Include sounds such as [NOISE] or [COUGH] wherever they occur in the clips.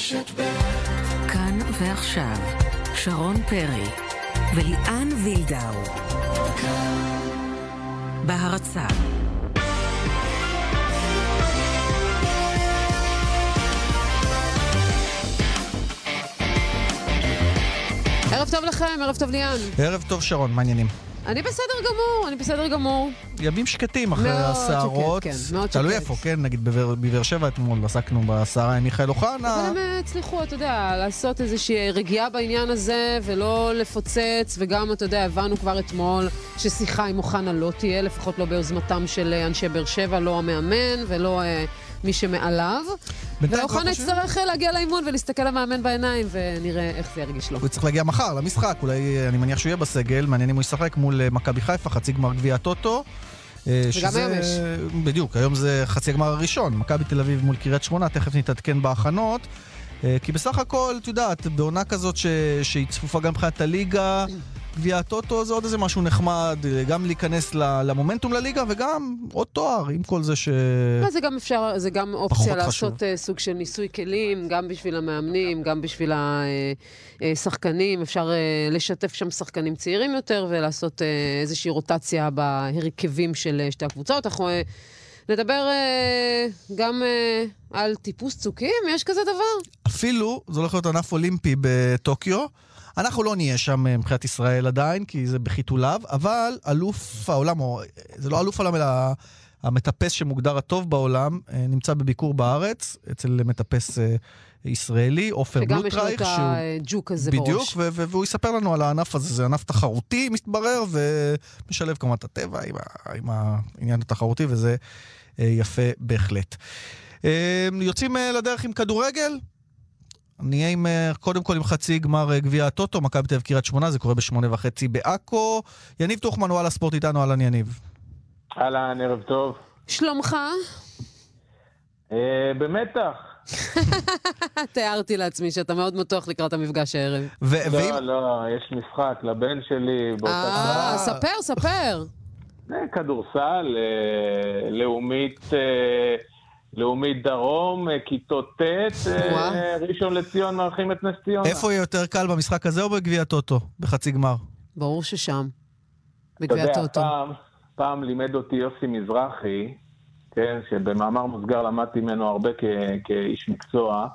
רשת ב' כאן ועכשיו, שרון פרי וליאן וילדאו. בהרצה ערב טוב לכם, ערב טוב ליאן. ערב טוב שרון, מה העניינים? אני בסדר גמור, אני בסדר גמור. ימים שקטים אחרי מאוד הסערות. שקט, כן, מאוד תלוי שקט. איפה, כן? נגיד בבאר בבאר שבע אתמול עסקנו בסערה עם מיכאל אוחנה. אבל הם אה, הצליחו, אתה יודע, לעשות איזושהי רגיעה בעניין הזה, ולא לפוצץ, וגם, אתה יודע, הבנו כבר אתמול ששיחה עם אוחנה לא תהיה, לפחות לא ביוזמתם של אה, אנשי באר שבע, לא המאמן ולא אה, מי שמעליו. ואוחנה יצטרך אה, להגיע לאימון ולהסתכל למאמן בעיניים, ונראה איך זה ירגיש לו. הוא צריך להגיע מחר למשחק, אולי, אה, אני מניח שהוא יהיה בסגל, מעניין אם הוא ישחק מול אה, מכבי חיפה, חצי גמר גביע הטוטו. שזה- היום יש. בדיוק, היום זה חצי הגמר הראשון, מכבי תל אביב מול קריית שמונה, תכף נתעדכן בהכנות. כי בסך הכל, את יודעת, בעונה כזאת ש... שהיא צפופה גם מבחינת הליגה, גביע הטוטו זה עוד איזה משהו נחמד, אה, גם להיכנס למומנטום לליגה וגם עוד תואר, עם כל זה ש... לא, זה גם אפשר, זה גם אופציה לעשות uh, סוג של ניסוי כלים, גם בשביל המאמנים, גם בשביל השחקנים. אפשר uh, לשתף שם שחקנים צעירים יותר ולעשות איזושהי רוטציה בהרכבים של שתי הקבוצות. אנחנו נדבר uh, גם uh, על טיפוס צוקים, יש כזה דבר? אפילו, זה הולך להיות ענף אולימפי בטוקיו. אנחנו לא נהיה שם אה, מבחינת ישראל עדיין, כי זה בחיתוליו, אבל אלוף העולם, או זה לא אלוף העולם, אלא המטפס שמוגדר הטוב בעולם, אה, נמצא בביקור בארץ, אצל מטפס אה, ישראלי, עופר שגם יש לו בלוטרייך, את. הג'וק הזה בדיוק, בראש. ו- והוא יספר לנו על הענף הזה, זה ענף תחרותי, מסתברר, ומשלב כמובן את הטבע עם, עם העניין התחרותי, וזה יפה בהחלט. יוצאים לדרך עם כדורגל? נהיה עם, אה, קודם כל עם חצי גמר אה, גביע הטוטו, מכבי תל אביב קריית שמונה, זה קורה בשמונה וחצי בעכו. יניב טוחמן, וואלה ספורט איתנו, אהלן יניב. אהלן, ערב טוב. שלומך? אה, במתח. [LAUGHS] תיארתי לעצמי שאתה מאוד מתוח לקראת המפגש הערב. ו- ואם... לא, לא, יש משחק לבן שלי באותה אה, שעה. ספר, ספר. כדורסל, אה, לאומית, אה, לאומית דרום, אה, כיתות ט', אה. ראשון לציון מארחים את נס ציונה. איפה יהיה יותר קל במשחק הזה או בגביע הטוטו? בחצי גמר. ברור ששם. אתה בגביע יודע, הטוטו. פעם, פעם לימד אותי יוסי מזרחי, כן, שבמאמר מוסגר למדתי ממנו הרבה כ- כאיש מקצוע.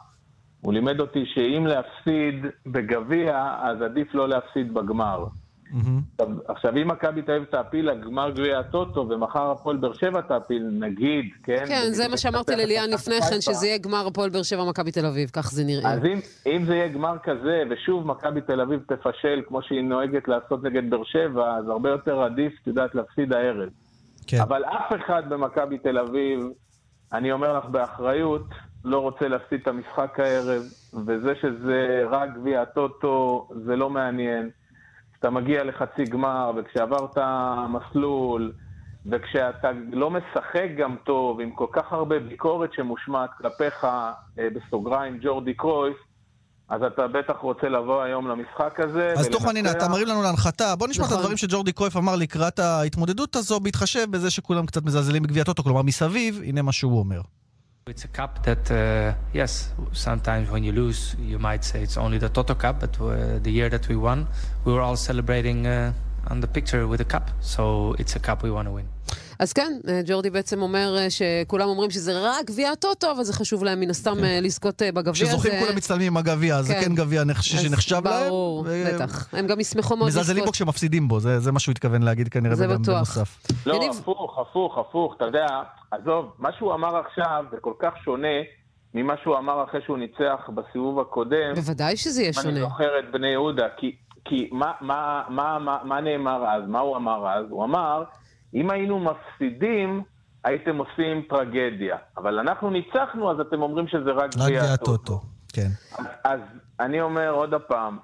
הוא לימד אותי שאם להפסיד בגביע, אז עדיף לא להפסיד בגמר. עכשיו- עכשיו, אם מכבי תל אביב תעפיל לגמר גביע הטוטו, ומחר הפועל באר שבע תעפיל, נגיד, כן? כן, זה מה שאמרתי לליאן לפני כן, שזה יהיה גמר הפועל באר שבע מכבי תל אביב, כך זה נראה. אז אם, אם זה יהיה גמר כזה, ושוב מכבי תל אביב תפשל כמו שהיא נוהגת לעשות נגד באר שבע, אז הרבה יותר עדיף, את יודעת, להפסיד הערב. כן. אבל אף אחד במכבי תל אביב, אני אומר לך באחריות, לא רוצה להפסיד את המשחק הערב, וזה שזה רק גביע הטוטו, זה לא מעניין. כשאתה מגיע לחצי גמר, וכשעברת מסלול, וכשאתה לא משחק גם טוב, עם כל כך הרבה ביקורת שמושמעת כלפיך, אה, בסוגריים, ג'ורדי קרויף, אז אתה בטח רוצה לבוא היום למשחק הזה. אז טוחמן, הנה, אתה מרים לנו להנחתה. בוא נשמע את נכון. הדברים שג'ורדי קרויף אמר לקראת ההתמודדות הזו, בהתחשב בזה שכולם קצת מזלזלים בגביע הטוטו, כלומר מסביב, הנה מה שהוא אומר. It's a cup that, uh, yes, sometimes when you lose, you might say it's only the Toto Cup, but uh, the year that we won, we were all celebrating uh, on the picture with a cup. So it's a cup we want to win. אז כן, אה, ג'ורדי בעצם אומר אה, שכולם אומרים שזה רק גביע הטוטו, אבל זה חשוב להם מן הסתם אה, לזכות בגביע הזה. כשזוכים כולם מצטלמים עם הגביע, זה כן. כן גביע נחש- שנחשב להם. ברור, ו- בטח. הם גם ישמחו מאוד מזלזלים בו לזכות. כשמפסידים בו, זה זה מה שהוא התכוון להגיד כנראה, זה בטוח. בנוסף. לא, יניב- הפוך, הפוך, הפוך. אתה יודע, עזוב, מה שהוא אמר עכשיו זה כל כך שונה ממה שהוא אמר אחרי שהוא ניצח בסיבוב הקודם. בוודאי שזה יהיה אם אני שונה. זוכר את בני יהודה, כי, כי מה, מה, מה, מה, מה נאמר אז? מה הוא אמר אז? הוא אמר, אם היינו מפסידים, הייתם עושים טרגדיה. אבל אנחנו ניצחנו, אז אתם אומרים שזה רק רק גביע הטוטו. כן. אז, אז אני אומר עוד פעם,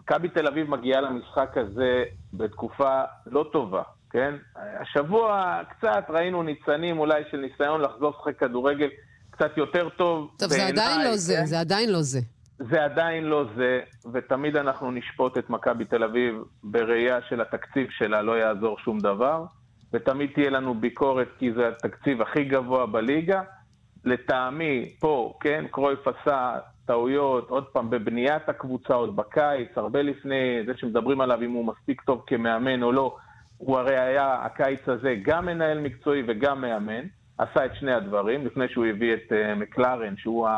מכבי תל אביב מגיעה למשחק הזה בתקופה לא טובה, כן? השבוע קצת ראינו ניצנים אולי של ניסיון לחזור לשחק כדורגל קצת יותר טוב. טוב, זה עדיין לא זה, כן? זה עדיין לא זה. זה עדיין לא זה, ותמיד אנחנו נשפוט את מכבי תל אביב בראייה של התקציב שלה, לא יעזור שום דבר, ותמיד תהיה לנו ביקורת כי זה התקציב הכי גבוה בליגה. לטעמי, פה, כן, קרויף עשה טעויות, עוד פעם, בבניית הקבוצה עוד בקיץ, הרבה לפני זה שמדברים עליו אם הוא מספיק טוב כמאמן או לא, הוא הרי היה הקיץ הזה גם מנהל מקצועי וגם מאמן, עשה את שני הדברים, לפני שהוא הביא את uh, מקלרן, שהוא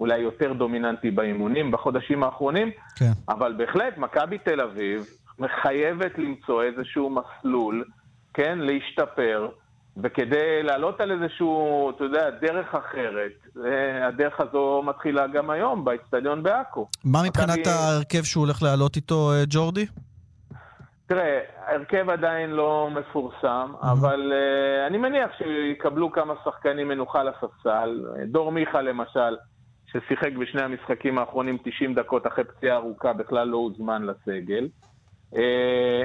אולי יותר דומיננטי באימונים בחודשים האחרונים, כן. אבל בהחלט, מכבי תל אביב מחייבת למצוא איזשהו מסלול, כן, להשתפר. וכדי לעלות על איזשהו, אתה יודע, דרך אחרת, הדרך הזו מתחילה גם היום באצטדיון בעכו. מה מבחינת מכבי... ההרכב שהוא הולך לעלות איתו, אה, ג'ורדי? תראה, ההרכב עדיין לא מפורסם, mm-hmm. אבל uh, אני מניח שיקבלו כמה שחקנים מנוחה לספסל. דור מיכה למשל, ששיחק בשני המשחקים האחרונים 90 דקות אחרי פציעה ארוכה, בכלל לא הוזמן לסגל. אה,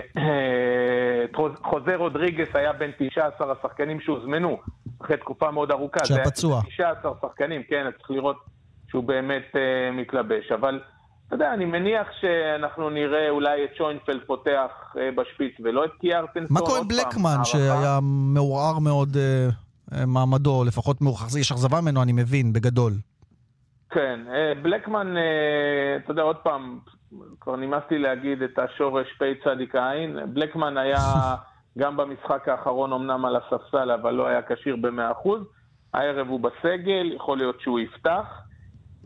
חוזה רודריגס היה בין 19 השחקנים שהוזמנו אחרי תקופה מאוד ארוכה. שהפצוע. 19 שחקנים, כן, צריך לראות שהוא באמת uh, מתלבש. אבל, אתה יודע, אני מניח שאנחנו נראה אולי את שוינפלד פותח uh, בשפיץ ולא את קיארטנסון. מה קורה עם בלקמן, שהיה מעורער מאוד uh, מעמדו, לפחות יש אכזבה ממנו, אני מבין, בגדול. כן, בלקמן, אתה יודע, עוד פעם, כבר נמאס לי להגיד את השורש פ' צדיק עין. בלקמן היה גם במשחק האחרון אמנם על הספסל, אבל לא היה כשיר ב-100%. הערב הוא בסגל, יכול להיות שהוא יפתח.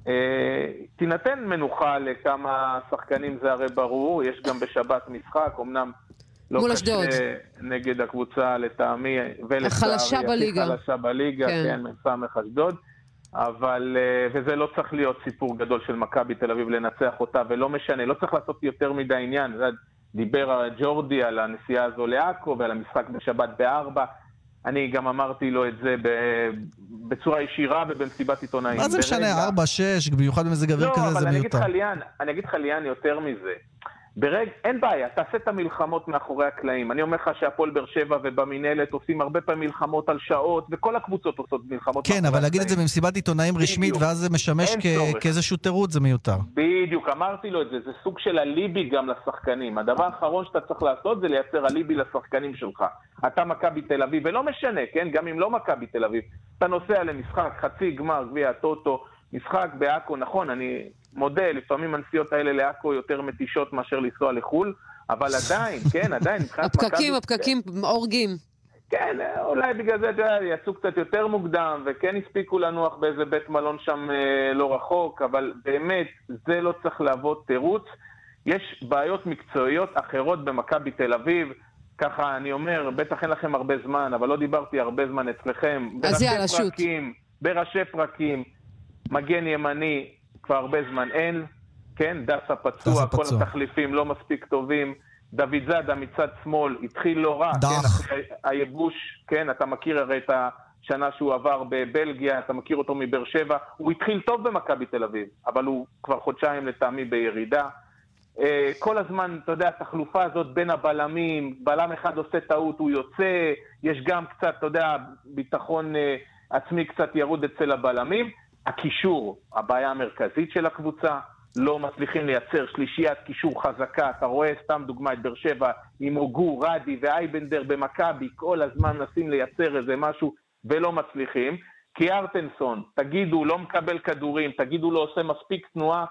אה, תינתן מנוחה לכמה שחקנים, זה הרי ברור. יש גם בשבת משחק, אמנם לא קשה נגד הקבוצה לטעמי, החלשה בליגה. החלשה בליגה, כן, כן מ"ס אשדוד. אבל, אה, וזה לא צריך להיות סיפור גדול של מכבי תל אביב לנצח אותה, ולא משנה, לא צריך לעשות יותר מדי עניין. דיבר ג'ורדי על הנסיעה הזו לעכו ועל המשחק בשבת בארבע. אני גם אמרתי לו את זה בצורה ישירה ובמסיבת עיתונאים. מה זה משנה, ארבע, שש, במיוחד במזג אוויר לא, כזה, זה מיותר. לא, אבל אני אגיד לך, ליאן, יותר מזה. ברג, אין בעיה, תעשה את המלחמות מאחורי הקלעים. אני אומר לך שהפועל באר שבע ובמינהלת עושים הרבה פעמים מלחמות על שעות, וכל הקבוצות עושות מלחמות כן, אבל להגיד את זה במסיבת עיתונאים רשמית, ואז זה משמש כ- כאיזשהו תירוץ, זה מיותר. בדיוק, אמרתי לו את זה, זה סוג של אליבי גם לשחקנים. הדבר האחרון שאתה צריך לעשות זה לייצר אליבי לשחקנים שלך. אתה מכבי תל אביב, ולא משנה, כן? גם אם לא מכבי תל אביב. אתה נוסע למשחק, חצי גמר, גביע הטוטו, משחק בעכו, נכון, אני מודה, לפעמים הנסיעות האלה לעכו יותר מתישות מאשר לנסוע לחו"ל, אבל [LAUGHS] עדיין, כן, עדיין, מבחינת מכבי... הפקקים, הפקקים הורגים. כן, אולי בגלל זה, אתה יודע, יצאו קצת יותר מוקדם, וכן הספיקו לנוח באיזה בית מלון שם אה, לא רחוק, אבל באמת, זה לא צריך להוות תירוץ. יש בעיות מקצועיות אחרות במכבי תל אביב. ככה, אני אומר, בטח אין לכם הרבה זמן, אבל לא דיברתי הרבה זמן אצלכם. אז יאללה, שוט. בראשי פרקים, מגן ימני, כבר הרבה זמן אין, כן, דסה פצוע, כל פצוע. התחליפים לא מספיק טובים. דוד זאדה מצד שמאל התחיל לא רע, דח. כן, אחרי הייבוש, כן, אתה מכיר הרי את השנה שהוא עבר בבלגיה, אתה מכיר אותו מבאר שבע, הוא התחיל טוב במכבי תל אביב, אבל הוא כבר חודשיים לטעמי בירידה. אה, כל הזמן, אתה יודע, התחלופה הזאת בין הבלמים, בלם אחד עושה טעות, הוא יוצא, יש גם קצת, אתה יודע, ביטחון אה, עצמי קצת ירוד אצל הבלמים. הקישור, הבעיה המרכזית של הקבוצה, לא מצליחים לייצר שלישיית קישור חזקה. אתה רואה, סתם דוגמא, את באר שבע עם הוגו, רדי ואייבנדר במכבי, כל הזמן מנסים לייצר איזה משהו ולא מצליחים. כי ארטנסון, תגידו, לא מקבל כדורים, תגידו, לא עושה מספיק תנועה.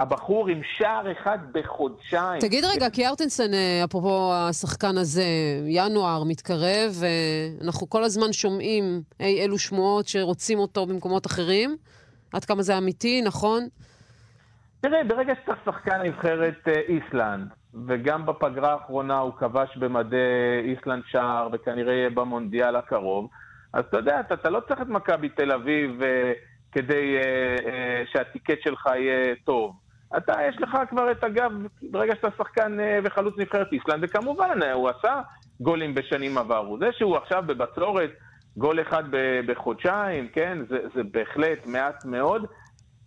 הבחור עם שער אחד בחודשיים. תגיד רגע, כי ארטנסון, אה, אפרופו השחקן הזה, ינואר מתקרב, ואנחנו כל הזמן שומעים אי אלו שמועות שרוצים אותו במקומות אחרים. עד כמה זה אמיתי, נכון? תראה, ברגע שאתה שחקן נבחרת אה, איסלנד, וגם בפגרה האחרונה הוא כבש במדי איסלנד שער, וכנראה יהיה במונדיאל הקרוב, אז אתה יודע, אתה, אתה לא צריך את מכבי תל אביב uh, כדי uh, uh, שהטיקט שלך יהיה טוב. אתה, יש לך כבר את הגב, ברגע שאתה שחקן uh, וחלוץ נבחרת איסלנד, וכמובן, uh, הוא עשה גולים בשנים עברו. זה שהוא עכשיו בבצורת, גול אחד בחודשיים, כן, זה, זה בהחלט מעט מאוד.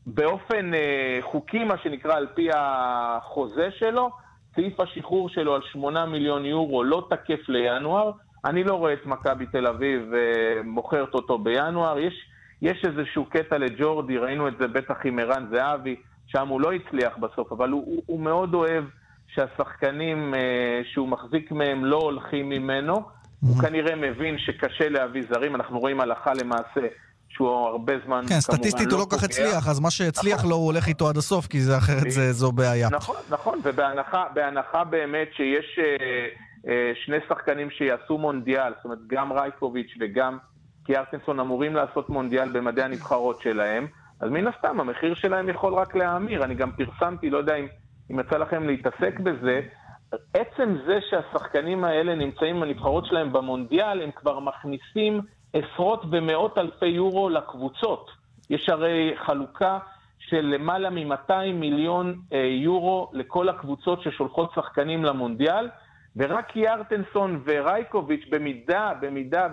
באופן uh, חוקי, מה שנקרא, על פי החוזה שלו, סעיף השחרור שלו על 8 מיליון יורו לא תקף לינואר. אני לא רואה את מכבי תל אביב uh, מוכרת אותו בינואר. יש, יש איזשהו קטע לג'ורדי, ראינו את זה בטח עם ערן זהבי, שם הוא לא הצליח בסוף, אבל הוא, הוא, הוא מאוד אוהב שהשחקנים uh, שהוא מחזיק מהם לא הולכים ממנו. Mm-hmm. הוא כנראה מבין שקשה להביא זרים, אנחנו רואים הלכה למעשה שהוא הרבה זמן כן, סטטיסטית הוא לא כל כך הצליח, אז מה שהצליח נכון. לו הוא הולך איתו עד הסוף, כי זה אחרת זה- זו בעיה. נכון, נכון, ובהנחה בהנחה באמת שיש אה, אה, שני שחקנים שיעשו מונדיאל, זאת אומרת גם רייקוביץ' וגם קיארטנסון אמורים לעשות מונדיאל במדי הנבחרות שלהם, אז מן הסתם המחיר שלהם יכול רק להאמיר. אני גם פרסמתי, לא יודע אם, אם יצא לכם להתעסק בזה, עצם זה שהשחקנים האלה נמצאים בנבחרות שלהם במונדיאל, הם כבר מכניסים עשרות ומאות אלפי יורו לקבוצות. יש הרי חלוקה של למעלה מ-200 מיליון אה, יורו לכל הקבוצות ששולחות שחקנים למונדיאל, ורק יארטנסון ורייקוביץ', במידה, במידה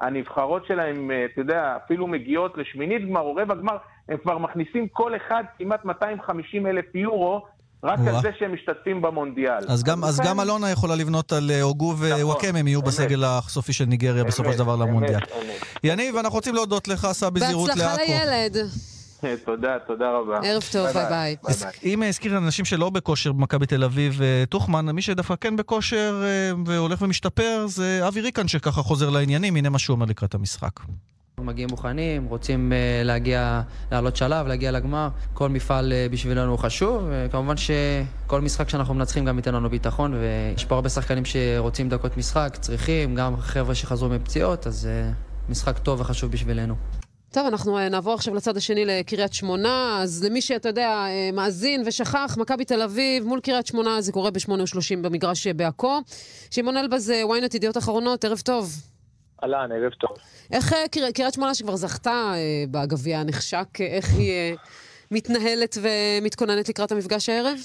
והנבחרות שלהם, אה, אתה יודע, אפילו מגיעות לשמינית גמר או רבע גמר, הם כבר מכניסים כל אחד כמעט 250 אלף יורו, רק. על זה שהם משתתפים במונדיאל. אז גם, אז גם אלונה יכולה לבנות על אה, אוגו נכון, ונוואקמה, הם יהיו. בסגל הסופי של ניגריה בסופו של דבר למונדיאל. יניב, אנחנו רוצים להודות לך, סע בזהירות בהצלחה לעכו. לילד. [LAUGHS] תודה, תודה רבה. ערב טוב, ביי ביי. אם נזכיר אנשים שלא בכושר במכבי תל אביב, אה, טוחמן, מי שדווקא כן בכושר אה, והולך ומשתפר זה אבי ריקן שככה חוזר לעניינים, הנה מה שהוא אומר לקראת המשחק. מגיעים מוכנים, רוצים אה, להגיע, לעלות שלב, להגיע לגמר. כל מפעל אה, בשבילנו הוא חשוב. וכמובן שכל משחק שאנחנו מנצחים גם ייתן לנו ביטחון, ויש פה הרבה שחקנים שרוצים דקות משחק, צריכים, גם חבר'ה שחזרו מפציעות, אז אה, משחק טוב וחשוב בשבילנו. טוב, אנחנו אה, נעבור עכשיו לצד השני לקריית שמונה. אז למי שאתה יודע, אה, מאזין ושכח, מכבי תל אביב מול קריית שמונה, זה קורה ב-8.30 במגרש אה, בעכו. שמעון אלבז, ynet ידיעות אחרונות, ערב טוב. אהלן, ערב טוב. איך קר- קריית שמונה שכבר זכתה בגביע הנחשק, איך היא מתנהלת ומתכוננת לקראת המפגש הערב?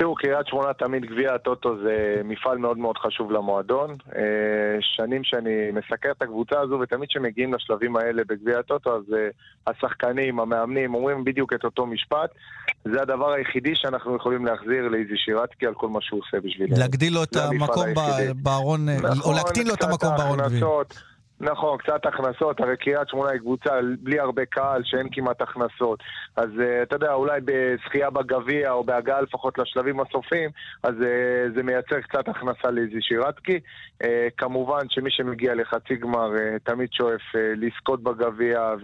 תראו, קריית שמונה תמיד גביע הטוטו זה מפעל מאוד מאוד חשוב למועדון. אה, שנים שאני מסקר את הקבוצה הזו, ותמיד כשמגיעים לשלבים האלה בגביע הטוטו, אז אה, השחקנים, המאמנים, אומרים בדיוק את אותו משפט. זה הדבר היחידי שאנחנו יכולים להחזיר לאיזי שירצקי על כל מה שהוא עושה בשבילנו. להגדיל לו את המקום. בארון, אה, או נכון, להקטין לו את המקום בארון גביע. נכון, קצת הכנסות, הרי קריית שמונה היא קבוצה בלי הרבה קהל, שאין כמעט הכנסות. אז uh, אתה יודע, אולי בזכייה בגביע, או בהגעה לפחות לשלבים הסופיים, אז uh, זה מייצר קצת הכנסה לאיזי שירצקי. Uh, כמובן שמי שמגיע לחצי גמר uh, תמיד שואף uh, לזכות בגביע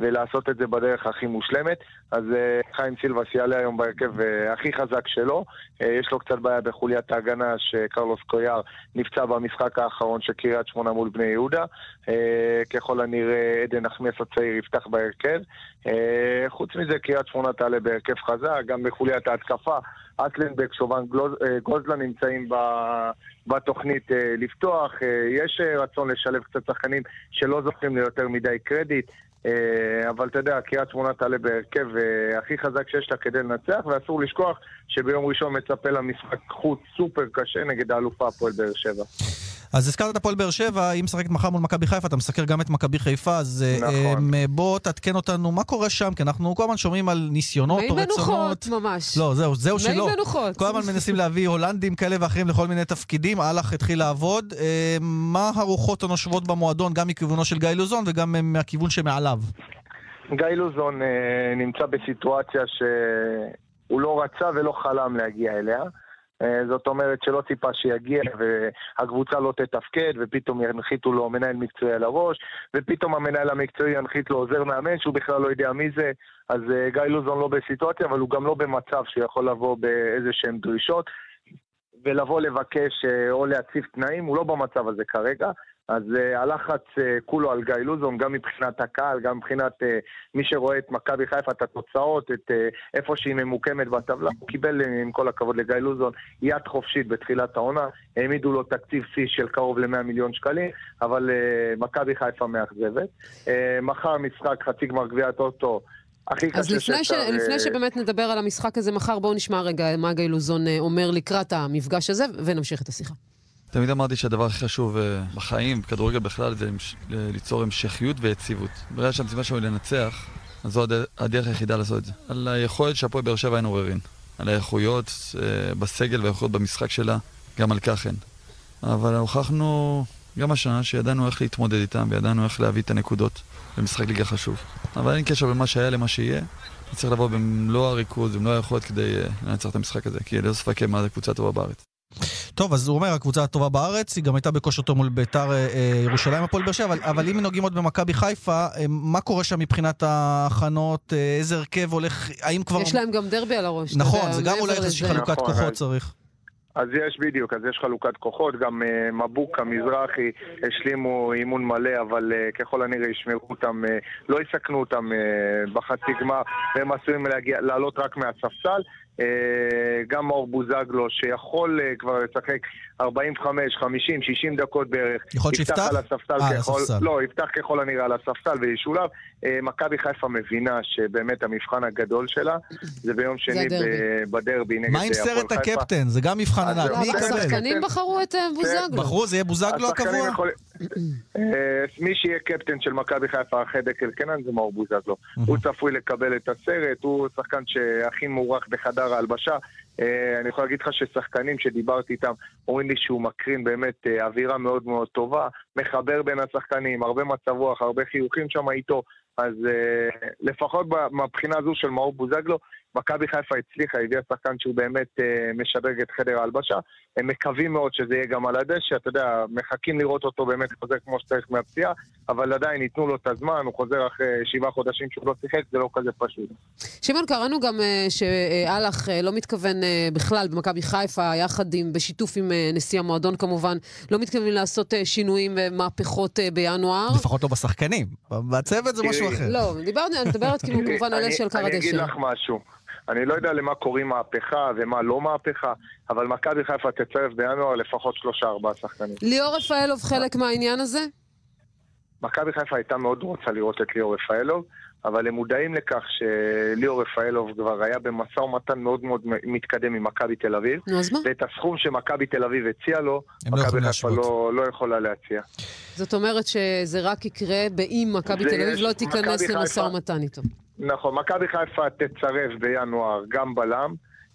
ולעשות את זה בדרך הכי מושלמת. אז uh, חיים סילבס יעלה היום בהרכב uh, הכי חזק שלו. Uh, יש לו קצת בעיה בחוליית ההגנה, שקרלוס קויאר נפצע במשחק האחרון של קריית שמונה מול בני יהודה. אה, ככל הנראה עדן נחמיאס הצעיר יפתח בהרכב. אה, חוץ מזה, קריית שמונה תעלה בהרכב חזק, גם בחוליית ההתקפה. אטלנבק, אה, גוזלן נמצאים בתוכנית אה, לפתוח. אה, יש אה, רצון לשלב קצת שחקנים שלא זוכים ליותר מדי קרדיט. אה, אבל אתה יודע, קריית שמונה תעלה בהרכב אה, הכי חזק שיש לה כדי לנצח, ואסור לשכוח שביום ראשון מצפה לה משחק חוץ סופר קשה נגד האלופה הפועל באר שבע. אז הזכרת את הפועל באר שבע, היא משחקת מחר מול מכבי חיפה, אתה מסקר גם את מכבי חיפה, אז אה, נכון. אה, בוא תעדכן אותנו מה קורה שם, כי אנחנו כל הזמן שומעים על ניסיונות מי או מנוחות, רצונות. ממש. לא, זהו, זהו מי שלא. מנוחות. כל הזמן מנסים להביא הולנדים כאלה ואחרים לכל מיני תפקידים, אהלך התחיל לעבוד. אה, מה הרוחות הנושבות במועדון, גם מכיוונו של גיא לוזון וגם מהכיוון שמעליו? גיא לוזון אה, נמצא בסיטואציה שהוא לא רצה ולא חלם להגיע אליה. אה, זאת אומרת שלא ציפה שיגיע והקבוצה לא תתפקד ופתאום ינחיתו לו מנהל מקצועי על הראש ופתאום המנהל המקצועי ינחית לו עוזר מאמן שהוא בכלל לא יודע מי זה אז אה, גיא לוזון לא בסיטואציה אבל הוא גם לא במצב שיכול לבוא באיזה שהן דרישות ולבוא לבקש אה, או להציב תנאים, הוא לא במצב הזה כרגע. אז uh, הלחץ uh, כולו על גיא לוזון, גם מבחינת הקהל, גם מבחינת uh, מי שרואה את מכבי חיפה, את התוצאות, את uh, איפה שהיא ממוקמת בטבלה. הוא קיבל, uh, עם כל הכבוד לגיא לוזון, יד חופשית בתחילת העונה. העמידו לו תקציב שיא של קרוב ל-100 מיליון שקלים, אבל uh, מכבי חיפה מאכזבת. Uh, מחר משחק חצי גמר גביע הטוטו. הכי אז קשה לפני, ש... שאפשר, לפני שבאמת נדבר על המשחק הזה מחר, בואו נשמע רגע מה גיא לוזון אומר לקראת המפגש הזה, ונמשיך את השיחה. תמיד אמרתי שהדבר הכי חשוב אה, בחיים, בכדורגל בכלל, זה ל- ליצור המשכיות ויציבות. ברגע שהמשימה שלנו היא לנצח, אז זו הד- הדרך היחידה לעשות את זה. על היכולת של הפועל באר שבע אין עוררין. על האיכויות אה, בסגל והאיכויות במשחק שלה, גם על כך אין. אבל הוכחנו גם השנה שידענו איך להתמודד איתם וידענו איך להביא את הנקודות במשחק ליגה חשוב. אבל אין קשר בין מה שהיה למה שיהיה. צריך לבוא במלוא הריכוז, במלוא היכולת כדי אה, לנצח את המשחק הזה, כי ללא ספק מה זה קבוצה טובה בארץ. טוב, אז הוא אומר, הקבוצה הטובה בארץ, היא גם הייתה בכושר טוב מול ביתר אה, אה, ירושלים, הפועל באר שבע, אבל, אבל אם נוגעים עוד במכבי חיפה, אה, מה קורה שם מבחינת ההכנות, אה, איזה הרכב הולך, האם כבר... יש להם גם דרבי על הראש, נכון, יודע, זה גם אולי איזושהי. חלוקת נכון, כוחות אז- צריך. אז יש בדיוק, אז יש חלוקת כוחות, גם uh, מבוקה, מזרחי, השלימו אימון מלא, אבל uh, ככל הנראה ישמרו אותם, uh, לא יסכנו אותם uh, בחצי גמר, והם עשויים להגיע, לעלות רק מהספסל. Uh, גם מאור בוזגלו, שיכול uh, כבר לשחק 45, 50, 60 דקות בערך. יכול להיות שיפתח? על הספסל אה, על ככל... הספסל. לא, יפתח ככל הנראה על הספסל וישולב. Uh, מכבי חיפה מבינה שבאמת המבחן הגדול שלה זה ביום שני בדרבי נגד מה עם הפועל סרט חיפה. הקפטן? זה גם מבחן ענק. מי יקבל? השחקנים בחרו את אה, בוזגלו. בחרו, זה יהיה בוזגלו הקבוע? אה, מי שיהיה קפטן של מכבי חיפה אחרי דקל קנן זה מאור בוזגלו. הוא צפוי לקבל את הסרט, הוא שחקן שהכי מוערך בחדר ההלבשה. אה, אני יכול להגיד לך ששחקנים שדיברתי איתם אומרים לי שהוא מקרין באמת אה, אווירה מאוד מאוד טובה, מחבר בין השחקנים, הרבה מצב רוח, הרבה חיוכים שם איתו. אז אה, לפחות מהבחינה הזו של מאור בוזגלו, מכבי חיפה הצליחה, הביאה שחקן שהוא באמת אה, משדרג את חדר ההלבשה. הם מקווים מאוד שזה יהיה גם על הדשא, אתה יודע, מחכים לראות אותו באמת חוזר כמו שצריך מהפציעה, אבל עדיין ייתנו לו את הזמן, הוא חוזר אחרי שבעה חודשים שהוא לא שיחק, זה לא כזה פשוט. שמעון, קראנו גם אה, שאלח אה, לא מתכוון אה, בכלל במכבי חיפה, יחד עם, בשיתוף עם אה, נשיא המועדון כמובן, לא מתכוונים לעשות אה, שינויים ומהפכות אה, בינואר. לפחות לא בשחקנים. בצוות זה משהו. אחר. לא, דיברנו, אני מדברת כאילו [LAUGHS] כמובן על אני- אש של קר אני אגיד הדשא. לך משהו. אני לא יודע למה קוראים מהפכה ומה לא מהפכה, אבל מכבי חיפה תצרף בינואר לפחות שלושה ארבעה שחקנים. ליאור רפאלוב חלק מהעניין הזה? מכבי חיפה הייתה מאוד רוצה לראות את ליאור רפאלוב, אבל הם מודעים לכך שליאור רפאלוב כבר היה במשא ומתן מאוד מאוד מתקדם עם מכבי תל אביב, נו, אז מה? ואת הסכום שמכבי תל אביב הציעה לו, לא מכבי יכולים חיפה. לא, לא יכולה להציע. זאת אומרת שזה רק יקרה באם מכבי תל אביב לא תיכנס למשא ומתן איתו. נכון, מכבי חיפה תצרף בינואר גם בלם,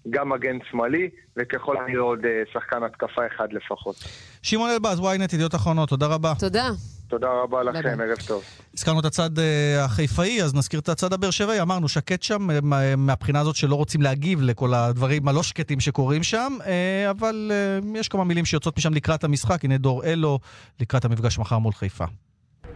גם מגן שמאלי, וככל הנראה עוד אה, שחקן התקפה אחד לפחות. שמעון אלבז, ynet, ידיעות אחרונות, תודה רבה. תודה. תודה רבה לכם. ערב טוב. הזכרנו את הצד אה, החיפאי, אז נזכיר את הצד הבאר שבעי. אמרנו שקט שם, אה, מה- מהבחינה הזאת שלא רוצים להגיב לכל הדברים הלא שקטים שקורים שם, אבל יש כמה מילים שיוצאות משם לקראת המשחק. הנה דור אלו, לקראת המפגש מחר מול חיפה.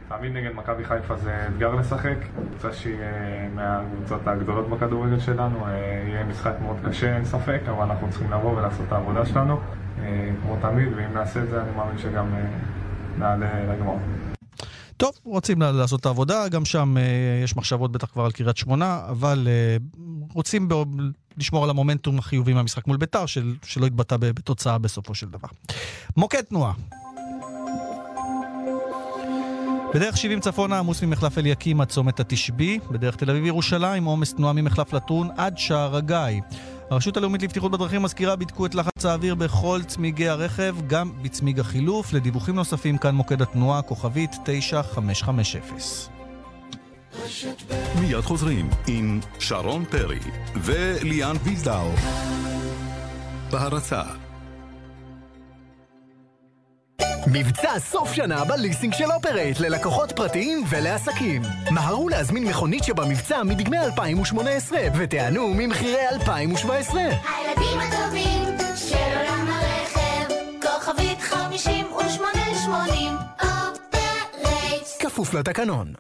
תמיד נגד מכבי חיפה זה אתגר לשחק, קבוצה שהיא אה, מהקבוצות הגדולות בכדורגל שלנו, אה, יהיה משחק מאוד קשה, אין ספק, אבל אנחנו צריכים לבוא ולעשות את העבודה שלנו, אה, כמו תמיד, ואם נעשה את זה אני מאמין שגם נעלה לגמר. טוב, רוצים לעשות את העבודה, גם שם יש מחשבות בטח כבר על קריית שמונה, אבל רוצים ב- לשמור על המומנטום החיובי מהמשחק מול ביתר, של, שלא יתבטא ב- בתוצאה בסופו של דבר. מוקד תנועה. בדרך 70 צפונה עמוס ממחלף אליקים עד צומת התשבי, בדרך תל אביב ירושלים עומס תנועה ממחלף לטרון עד שער הגיא. הרשות הלאומית לבטיחות בדרכים מזכירה בדקו את לחץ האוויר בכל צמיגי הרכב, גם בצמיג החילוף. לדיווחים נוספים כאן מוקד התנועה, כוכבית 9550. מיד חוזרים עם שרון פרי וליאן וילדאו. בהרצה מבצע סוף שנה בליסינג של אופרייט ללקוחות פרטיים ולעסקים. מהרו להזמין מכונית שבמבצע מדגמי 2018 ותיענו ממחירי 2017. הילדים הטובים של עולם הרכב, כוכבית 5880, אופרייט. כפוף לתקנון.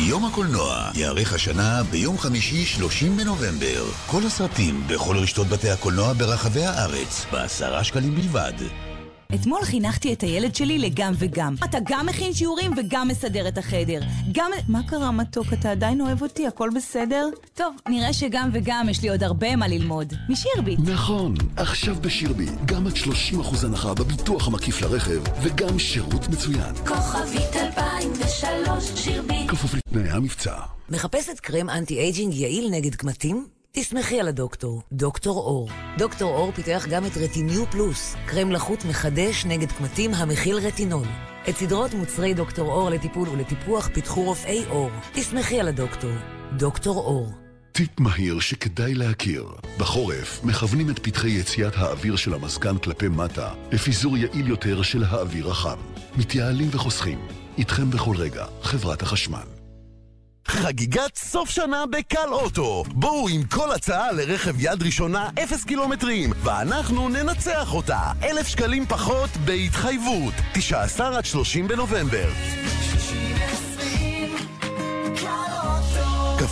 יום הקולנוע יארך השנה ביום חמישי 30 בנובמבר. כל הסרטים בכל רשתות בתי הקולנוע ברחבי הארץ, בעשרה שקלים בלבד. אתמול חינכתי את הילד שלי לגם וגם. אתה גם מכין שיעורים וגם מסדר את החדר. גם... מה קרה, מתוק? אתה עדיין אוהב אותי? הכל בסדר? טוב, נראה שגם וגם יש לי עוד הרבה מה ללמוד. משירביט. נכון, עכשיו בשירביט, גם עד 30% הנחה בביטוח המקיף לרכב, וגם שירות מצוין. כוכבית 2003, שירביט. כפוף לתנאי המבצע. מחפשת קרם anti aging יעיל נגד קמטים? תסמכי על הדוקטור, דוקטור אור. דוקטור אור פיתח גם את רטיניו פלוס, קרם לחות מחדש נגד קמטים המכיל רטינול. את סדרות מוצרי דוקטור אור לטיפול ולטיפוח פיתחו רופאי אור. תסמכי על הדוקטור, דוקטור אור. טיפ מהיר שכדאי להכיר. בחורף מכוונים את פתחי יציאת האוויר של המזגן כלפי מטה לפיזור יעיל יותר של האוויר החם. מתייעלים וחוסכים. איתכם בכל רגע, חברת החשמל. חגיגת סוף שנה בקל אוטו. בואו עם כל הצעה לרכב יד ראשונה 0 קילומטרים, ואנחנו ננצח אותה. אלף שקלים פחות בהתחייבות. 19 עד 30 בנובמבר.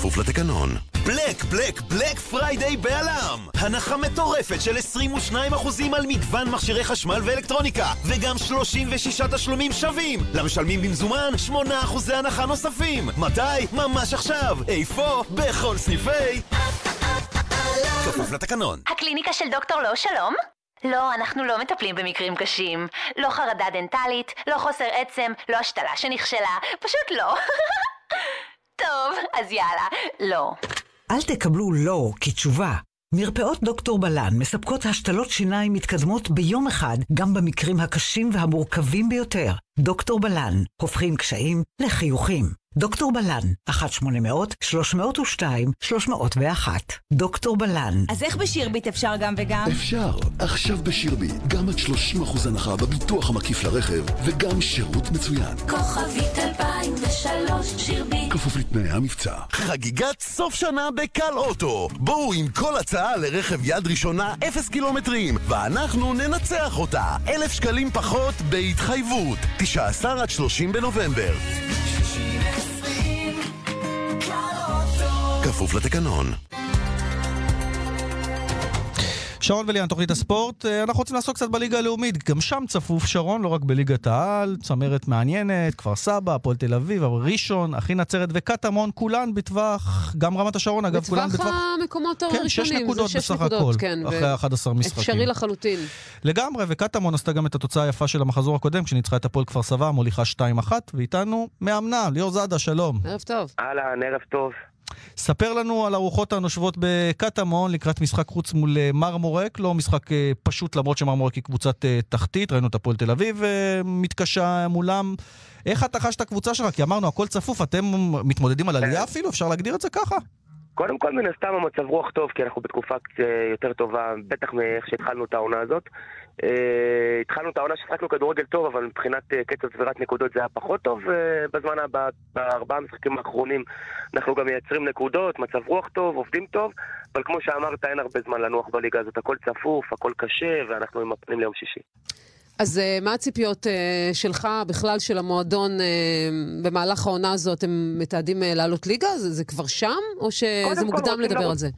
כפוף לתקנון. Black, Black, Black Friday בא.ל.מ! הנחה מטורפת של 22% על מגוון מכשירי חשמל ואלקטרוניקה, וגם 36 תשלומים שווים! למשלמים במזומן, 8% הנחה נוספים! מתי? ממש עכשיו! איפה? בכל סניפי... כפוף לתקנון. הקליניקה של דוקטור לא שלום? לא, אנחנו לא מטפלים במקרים קשים. לא חרדה דנטלית, לא חוסר עצם, לא השתלה שנכשלה, פשוט לא. [LAUGHS] טוב, אז יאללה, לא. אל תקבלו לא כתשובה. מרפאות דוקטור בלן מספקות השתלות שיניים מתקדמות ביום אחד, גם במקרים הקשים והמורכבים ביותר. דוקטור בלן, הופכים קשיים לחיוכים. דוקטור בלן, 1-800-302-301. דוקטור בלן. אז איך בשירביט אפשר גם וגם? אפשר. עכשיו בשירביט, גם עד 30% הנחה בביטוח המקיף לרכב, וגם שירות מצוין. כוכבית 2003 שירביט כפוף לתנאי המבצע. חגיגת סוף שנה בקל אוטו. בואו עם כל הצעה לרכב יד ראשונה 0 קילומטרים, ואנחנו ננצח אותה. אלף שקלים פחות בהתחייבות. 19 עד 30 בנובמבר. כפוף לתקנון. שרון וליאן, תוכנית הספורט. אה, אנחנו רוצים לעסוק קצת בליגה הלאומית. גם שם צפוף שרון, לא רק בליגת העל, צמרת מעניינת, כפר סבא, הפועל תל אביב, ראשון, אחי נצרת וקטמון, כולן בטווח, גם רמת השרון, אגב, כולן בטווח בטווח... המקומות כן, הראשונים. שש זה נקודות שש בסך נקודות, הכל, כן, אחרי ו- 11 משחקים. אפשרי לחלוטין. לגמרי, וקטמון עשתה גם את התוצאה היפה של המחזור הקודם, כשניצחה את הפועל כפר סבא, מוליכה 2-1, ואיתנו מאמנה, ליאור זאדה, שלום. ערב טוב. אהלן, ערב טוב. ספר לנו על הרוחות הנושבות בקטמון לקראת משחק חוץ מול אה, מרמורק, לא משחק אה, פשוט למרות שמרמורק היא קבוצת אה, תחתית, ראינו את הפועל תל אביב מתקשה מולם. איך אתה חש את הקבוצה שלך? כי אמרנו הכל צפוף, אתם מתמודדים על עלייה אפילו? אפשר להגדיר את זה ככה? קודם כל, מן הסתם המצב רוח טוב, כי אנחנו בתקופה יותר טובה, בטח מאיך שהתחלנו את העונה הזאת. Uh, התחלנו את העונה ששחקנו כדורגל טוב, אבל מבחינת uh, קצב צבירת נקודות זה היה פחות טוב. Uh, בזמן הבא, בארבעה המשחקים האחרונים אנחנו גם מייצרים נקודות, מצב רוח טוב, עובדים טוב, אבל כמו שאמרת, אין הרבה זמן לנוח בליגה הזאת. הכל צפוף, הכל קשה, ואנחנו עם הפנים ליום שישי. אז אה, מה הציפיות אה, שלך, בכלל של המועדון, אה, במהלך העונה הזאת? הם מתעדים לעלות ליגה? זה, זה כבר שם? או שזה מוקדם לדבר לרוץ- על זה?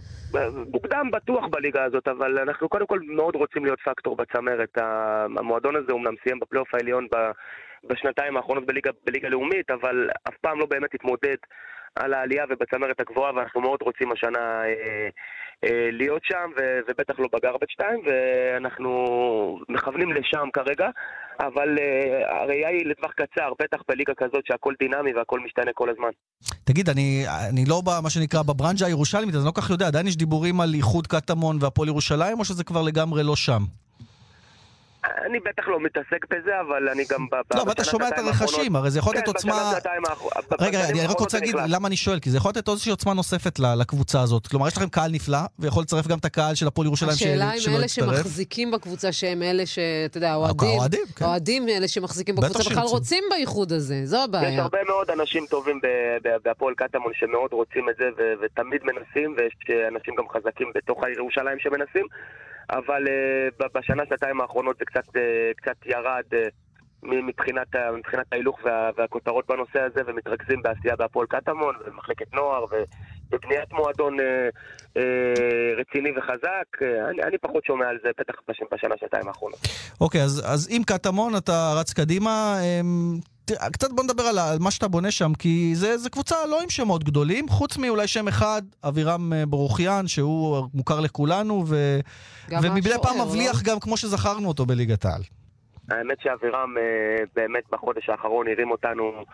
מוקדם בטוח בליגה הזאת, אבל אנחנו קודם כל מאוד רוצים להיות פקטור בצמרת. המועדון הזה אומנם סיים בפלייאוף העליון ב- בשנתיים האחרונות בליגה, בליגה לאומית, אבל אף פעם לא באמת התמודד על העלייה ובצמרת הגבוהה, ואנחנו מאוד רוצים השנה אה, אה, להיות שם, ו- ובטח לא בגרבג' 2, ואנחנו מכוונים לשם כרגע, אבל אה, הראייה היא לטווח קצר, בטח בליגה כזאת שהכל דינמי והכל משתנה כל הזמן. תגיד, אני, אני לא במה שנקרא בברנז'ה הירושלמית, אז אני לא כל כך יודע, עדיין יש דיבורים על איחוד קטמון והפועל ירושלים, או שזה כבר לגמרי לא שם? אני בטח לא מתעסק בזה, אבל אני גם... לא, אבל אתה שומע את הרכשים, הרי זה יכול לתת כן, עוצמה... רגע, אני רק רוצה להגיד. למה אני שואל, כי זה יכול לתת איזושהי עוצמה נוספת לקבוצה הזאת. כלומר, יש לכם קהל נפלא, ויכול לצרף גם את הקהל של הפועל ירושלים של- השאלה אם שלא אלה יצטרף. שמחזיקים בקבוצה, שהם אלה ש... אתה יודע, האוהדים, האוהדים, כן. האוהדים אלה שמחזיקים בקבוצה, בכלל. רוצים באיחוד הזה, זו יש הבעיה. הרבה מאוד אנשים טובים בהפועל קטמון שמאוד רוצים את זה ותמיד מנסים, ויש אה, אנשים גם חזקים בתוך העיר ירושלים שמנסים, אבל אה, בשנה, שנתיים האחרונות זה קצת, אה, קצת ירד אה, מבחינת, מבחינת ההילוך וה- והכותרות בנושא הזה, ומתרכזים בעשייה בהפועל קטמון, ומחלקת נוער, ו- ובניית מועדון אה, אה, רציני וחזק. אני, אני פחות שומע על זה, בטח בש- בשנה, שנתיים האחרונות. אוקיי, אז, אז עם קטמון אתה רץ קדימה. קצת בוא נדבר על, מה שאתה בונה שם, כי זה, זה קבוצה לא עם שמות גדולים, חוץ מאולי שם אחד, אבירם אה, ברוכיאן, שהוא מוכר לכולנו, ו, השוער, פעם לא? מבליח גם כמו שזכרנו אותו בליגת העל. האמת שאבירם אה, באמת בחודש האחרון הרים אותנו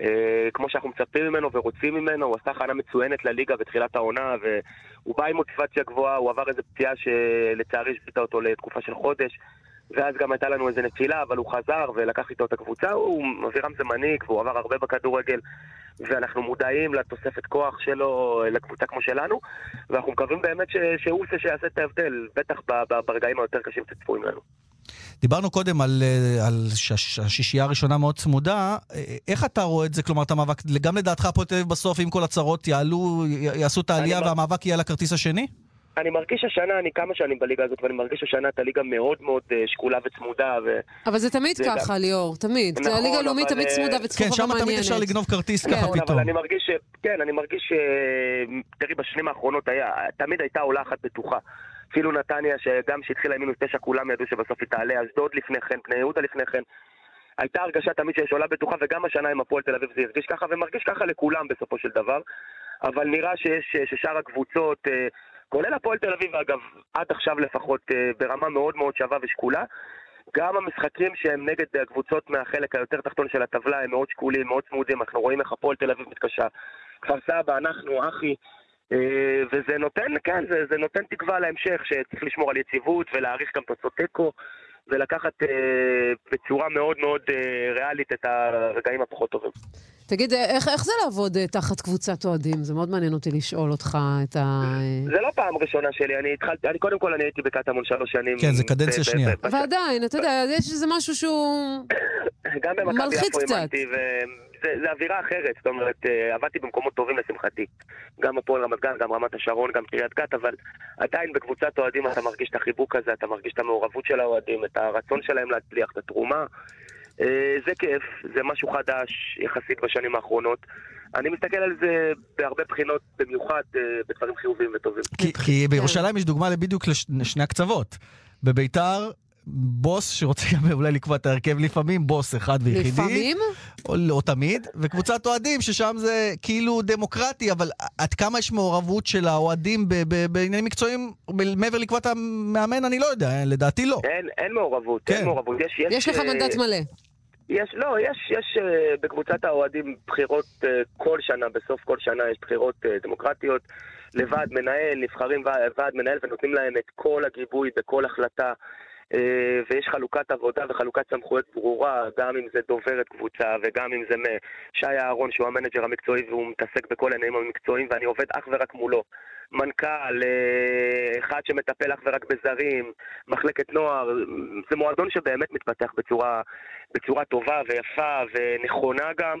אה, כמו שאנחנו מצפים ממנו ורוצים ממנו, הוא עשה הכנה מצוינת לליגה בתחילת העונה והוא בא עם מוטיבציה גבוהה, הוא עבר איזו פציעה שלצערי השביתה אותו לתקופה של חודש ואז גם הייתה לנו איזו נפילה, אבל הוא חזר ולקח איתו את הקבוצה, הוא אבירם זה מנהיג והוא עבר הרבה בכדורגל ואנחנו מודעים לתוספת כוח שלו לקבוצה כמו שלנו ואנחנו מקווים באמת ש- שהוא זה שיעשה את ההבדל, בטח ב- ב- ברגעים היותר קשים שצפויים לנו. דיברנו קודם על, אה, על ש- השישייה הראשונה מאוד צמודה. אה, איך אתה רואה את זה? כלומר, את המאבק, גם לדעתך הפועל תל אביב בסוף, אם כל הצרות יעלו, יעשו את העלייה והמאבק יהיה על הכרטיס השני? אני מרגיש השנה, אני כמה שנים בליגה הזאת, ואני מרגיש השנה את הליגה מאוד מאוד אה, שקולה וצמודה. ו... אבל זה תמיד זה ככה, גם- ליאור, תמיד. נכון, הליגה הלאומית אבל, תמיד אה, צמודה כן, וצפופה שם ומעניינת. תמיד אפשר לגנוב כרטיס ככה נכון, פתאום. אבל אני מרגיש. כן, אני מרגיש ש... תראי, בשנים האחרונות היה, תמיד הייתה עולה אחת בטוחה. אפילו נתניה, שגם שהתחילה עם מינוס תשע, כולם ידעו שבסוף היא תעלה, אשדוד לפני כן, בני יהודה לפני כן. הייתה הרגשה תמיד שיש עולה בטוחה, וגם השנה עם הפועל תל אביב זה הרגיש ככה, ומרגיש ככה לכולם בסופו של דבר. אבל נראה שיש, ששאר הקבוצות, אה, כולל הפועל תל אביב, אגב, עד עכשיו לפחות, אה, ברמה מאוד מאוד שווה ושקולה. גם המשחקים שהם נגד הקבוצות מהחלק היותר תחתון של הטבלה הם מאוד שקולים, מאוד צמודים, אנחנו רואים איך הפועל תל אביב מתקשה. כפר סבא, אנחנו, אחי, אה, וזה נותן, כן, זה, זה נותן תקווה להמשך, שצריך לשמור על יציבות ולהעריך גם תוצאות תיקו, ולקחת אה, בצורה מאוד מאוד אה, ריאלית את הרגעים הפחות טובים. תגיד, איך, איך זה לעבוד אה, תחת קבוצת אוהדים? זה מאוד מעניין אותי לשאול אותך את ה... זה לא פעם ראשונה שלי, אני התחלתי, אני קודם כל אני הייתי בקטמון שלוש שנים. כן, זה קדנציה ב- שנייה. ב- ועדיין, אתה יודע, יש איזה משהו שהוא... [COUGHS] גם במכבי מלחיץ יפו קצת. אימנתי, וזה אווירה אחרת, זאת אומרת, אה, עבדתי במקומות טובים לשמחתי. גם הפועל רמת גן, גם רמת השרון, גם קריית גת, אבל עדיין בקבוצת אוהדים אתה מרגיש את החיבוק הזה, אתה מרגיש את המעורבות של האוהדים, את הרצון שלהם להצליח, את התרומה. אה, זה כיף, זה משהו חדש יחסית בשנים האחרונות. אני מסתכל על זה בהרבה בחינות, במיוחד אה, בדברים חיוביים וטובים. כי, כי בירושלים יש דוגמה בדיוק לשני הקצוות. בביתר, בוס שרוצה גם אולי לקבוע את ההרכב לפעמים, בוס אחד ויחידי. לפעמים? או לא תמיד. וקבוצת אוהדים, ששם זה כאילו דמוקרטי, אבל עד כמה יש מעורבות של האוהדים ב- ב- בעניינים מקצועיים מעבר לקבועת המאמן, אני לא יודע, לדעתי לא. אין, אין מעורבות, כן. אין מעורבות. יש, יש, יש לך אה, מנדט מלא. יש, לא, יש, יש uh, בקבוצת האוהדים בחירות uh, כל שנה, בסוף כל שנה יש בחירות דמוקרטיות לוועד מנהל, נבחרים ועד מנהל ונותנים להם את כל הגיבוי בכל החלטה. Uh, ויש חלוקת עבודה וחלוקת סמכויות ברורה, גם אם זה דוברת קבוצה וגם אם זה שי אהרון שהוא המנג'ר המקצועי והוא מתעסק בכל העניינים המקצועיים ואני עובד אך ורק מולו. מנכ"ל, אה, אחד שמטפל אך ורק בזרים, מחלקת נוער, זה מועדון שבאמת מתפתח בצורה, בצורה טובה ויפה ונכונה גם,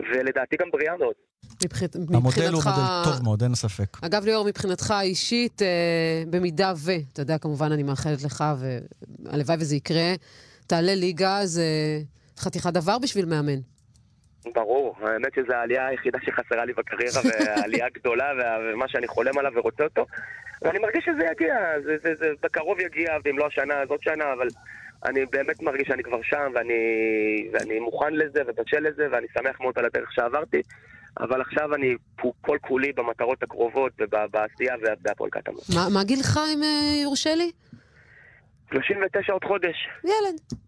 ולדעתי גם בריאה מאוד. מבחינת, המודל הוא מבחינתך... מודל טוב מאוד, אין ספק. אגב, ליאור, מבחינתך האישית, אה, במידה ו, אתה יודע, כמובן אני מאחלת לך, והלוואי וזה יקרה, תעלה ליגה, זה חתיכת דבר בשביל מאמן. ברור, האמת שזו העלייה היחידה שחסרה לי בקריירה, והעלייה הגדולה, ומה שאני חולם עליו ורוצה אותו. ואני מרגיש שזה יגיע, זה, זה, זה בקרוב יגיע, ואם לא השנה, אז עוד שנה, אבל אני באמת מרגיש שאני כבר שם, ואני, ואני מוכן לזה ובשל לזה, ואני שמח מאוד על הדרך שעברתי. אבל עכשיו אני כל כולי במטרות הקרובות ובעשייה ובהפועל קטמון. מה, מה גילך, אם אה, יורשה לי? 39 עוד חודש. ילד.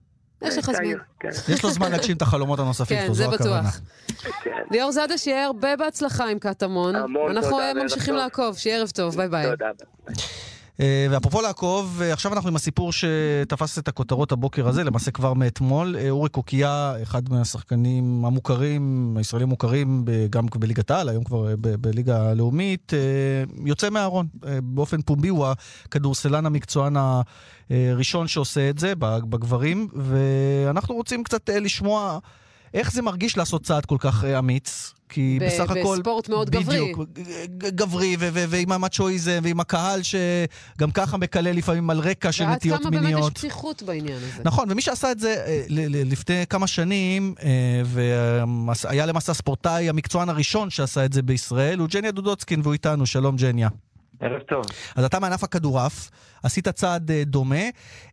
יש לך זמן. כן. [LAUGHS] יש לו זמן להגשים את החלומות הנוספים כן, שלו, זה זו הכוונה. בטוח. ליאור זאדה, שיהיה הרבה בהצלחה עם קטמון. המון אנחנו תודה, אה, וערב ממשיכים. לעקוב, שיהיה ערב טוב, ביי ביי. תודה. אה, ואפרופו לעקוב, אה, עכשיו אנחנו עם הסיפור שתפס את הכותרות הבוקר הזה, למעשה כבר מאתמול. אה, אורי קוקיה, אחד מהשחקנים המוכרים, הישראלים המוכרים, גם בליגת העל, היום כבר בליגה הלאומית, יוצא מהארון. באופן פומבי הוא הכדורסלן המקצוען הראשון שעושה את זה, בגברים, ואנחנו רוצים קצת לשמוע איך זה מרגיש לעשות צעד כל כך אה, אמיץ. כי ב- בסך הכל... בספורט מאוד גברי. בדיוק, גברי, ו- ו- ועם המצ'ואיזם, ועם הקהל שגם ככה מקלל לפעמים על רקע של ועד נטיות כמה באמת מיניות. יש פתיחות בעניין הזה. נכון, ומי שעשה את זה אה, ל- ל- לפני כמה שנים, אה, והיה למעשה הספורטאי המקצוען הראשון שעשה את זה בישראל, הוא ג'ניה דודוצקין, והוא איתנו. שלום, ג'ניה. ערב טוב. אז אתה מענף הכדורעף, עשית צעד אה, דומה.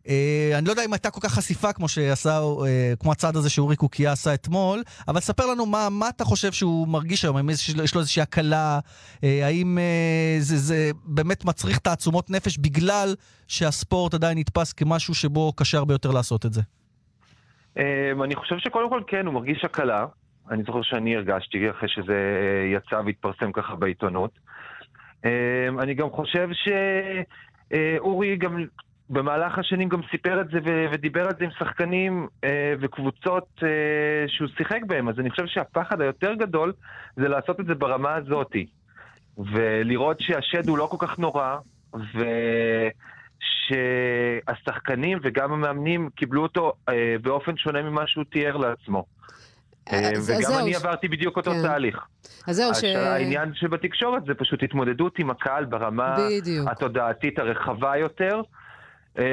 אה, אני לא יודע אם הייתה כל כך חשיפה כמו שעשה, אה, כמו הצעד הזה שאורי קוקיה עשה אתמול, אבל ספר לנו מה, מה אתה חושב שהוא מרגיש היום, אם יש, יש לו איזושהי הקלה, אה, האם אה, זה, זה באמת מצריך תעצומות נפש בגלל שהספורט עדיין נתפס כמשהו שבו קשה הרבה יותר לעשות את זה. אמ, אני חושב שקודם כל כן, הוא מרגיש הקלה. אני זוכר שאני הרגשתי אחרי שזה אה, יצא והתפרסם ככה בעיתונות. אמ, אני גם חושב שאורי גם במהלך השנים גם סיפר את זה ודיבר על זה עם שחקנים אה, וקבוצות אה, שהוא שיחק בהם, אז אני חושב שהפחד היותר גדול זה לעשות את זה ברמה הזאתי. ולראות שהשד הוא לא כל כך נורא, שהשחקנים וגם המאמנים קיבלו אותו אה, באופן שונה ממה שהוא תיאר לעצמו. אה, אז- אז וגם אני ש- עברתי בדיוק אותו כן. תהליך. אז זהו, ש... העניין שבתקשורת זה פשוט התמודדות עם הקהל ברמה בדיוק. התודעתית הרחבה יותר. אה,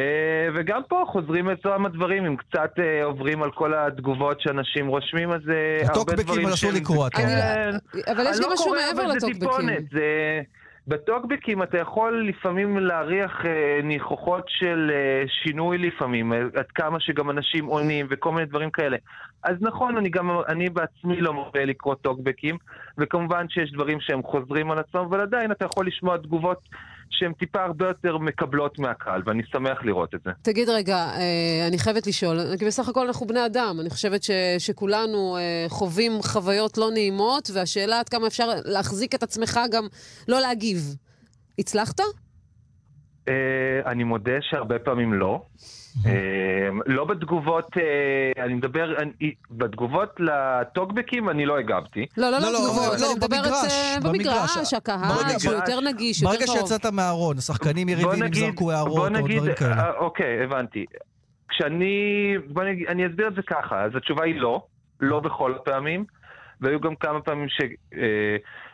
וגם פה חוזרים לאותם הדברים, אם קצת אה, עוברים על כל התגובות שאנשים רושמים, אז אה, הרבה הטוקבקים דברים אסור שהם- לקרוא, אתה אומר. אבל יש גם לא משהו מעבר לטוקבקים. זה... בטוקבקים אתה יכול לפעמים להריח אה, ניחוחות של אה, שינוי לפעמים, אה, עד כמה שגם אנשים עונים וכל מיני דברים כאלה. אז נכון, אני גם, אני בעצמי לא מרבה לקרוא טוקבקים, וכמובן שיש דברים שהם חוזרים על עצמם, אבל עדיין אתה יכול לשמוע תגובות שהן טיפה הרבה יותר מקבלות מהקהל, ואני שמח לראות את זה. תגיד רגע, אה, אני חייבת לשאול, כי בסך הכל אנחנו בני אדם, אני חושבת ש, שכולנו אה, חווים חוויות לא נעימות, והשאלה עד כמה אפשר להחזיק את עצמך גם לא להגיב. הצלחת? אה, אני מודה שהרבה פעמים לא. אה, לא בתגובות, אה, אני מדבר, אני- בתגובות לטוקבקים אני לא הגבתי. לא, לא, לא, לא, תגובות, לא, אני מדברת במגרש, אה, במגרש. במגרש, הקהל, ברגע- שהוא יותר נגיש, יותר ברגע קרוב. שיצאת מהארון, השחקנים יריבים נגיד- זרקו הערות או דברים כאלה. אה, אוקיי, הבנתי. כשאני, בוא נגיד, אני אסביר את זה ככה, אז התשובה היא לא, לא בכל הפעמים, והיו גם כמה פעמים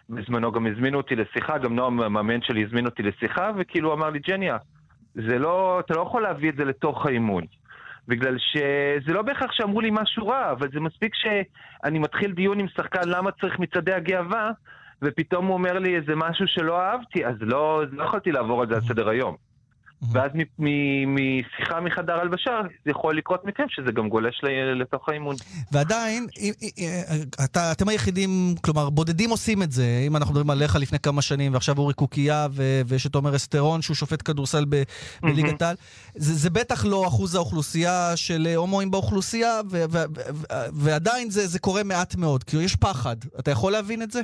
שבזמנו גם הזמינו אותי לשיחה, גם נועם המאמן שלי הזמין אותי לשיחה, וכאילו אמר לי, ג'ניה, זה לא, אתה לא יכול להביא את זה לתוך האימון. בגלל שזה לא בהכרח שאמרו לי משהו רע, אבל זה מספיק שאני מתחיל דיון עם שחקן למה צריך מצעדי הגאווה, ופתאום הוא אומר לי איזה משהו שלא אהבתי, אז לא, לא יכולתי לעבור על זה על סדר היום. ואז מ- מ- משיחה מחדר הלבשה, זה יכול לקרות מקרים שזה גם גולש לתוך האימון. ועדיין, אתה, אתם היחידים, כלומר, בודדים עושים את זה. אם אנחנו מדברים עליך לפני כמה שנים, ועכשיו אורי קוקייה, ו- ויש את עומר אסטרון, שהוא שופט כדורסל ב- בליגת העל, זה, זה בטח לא אחוז האוכלוסייה של הומואים באוכלוסייה, ו- ו- ו- ועדיין זה, זה קורה מעט מאוד, כי יש פחד. אתה יכול להבין את זה?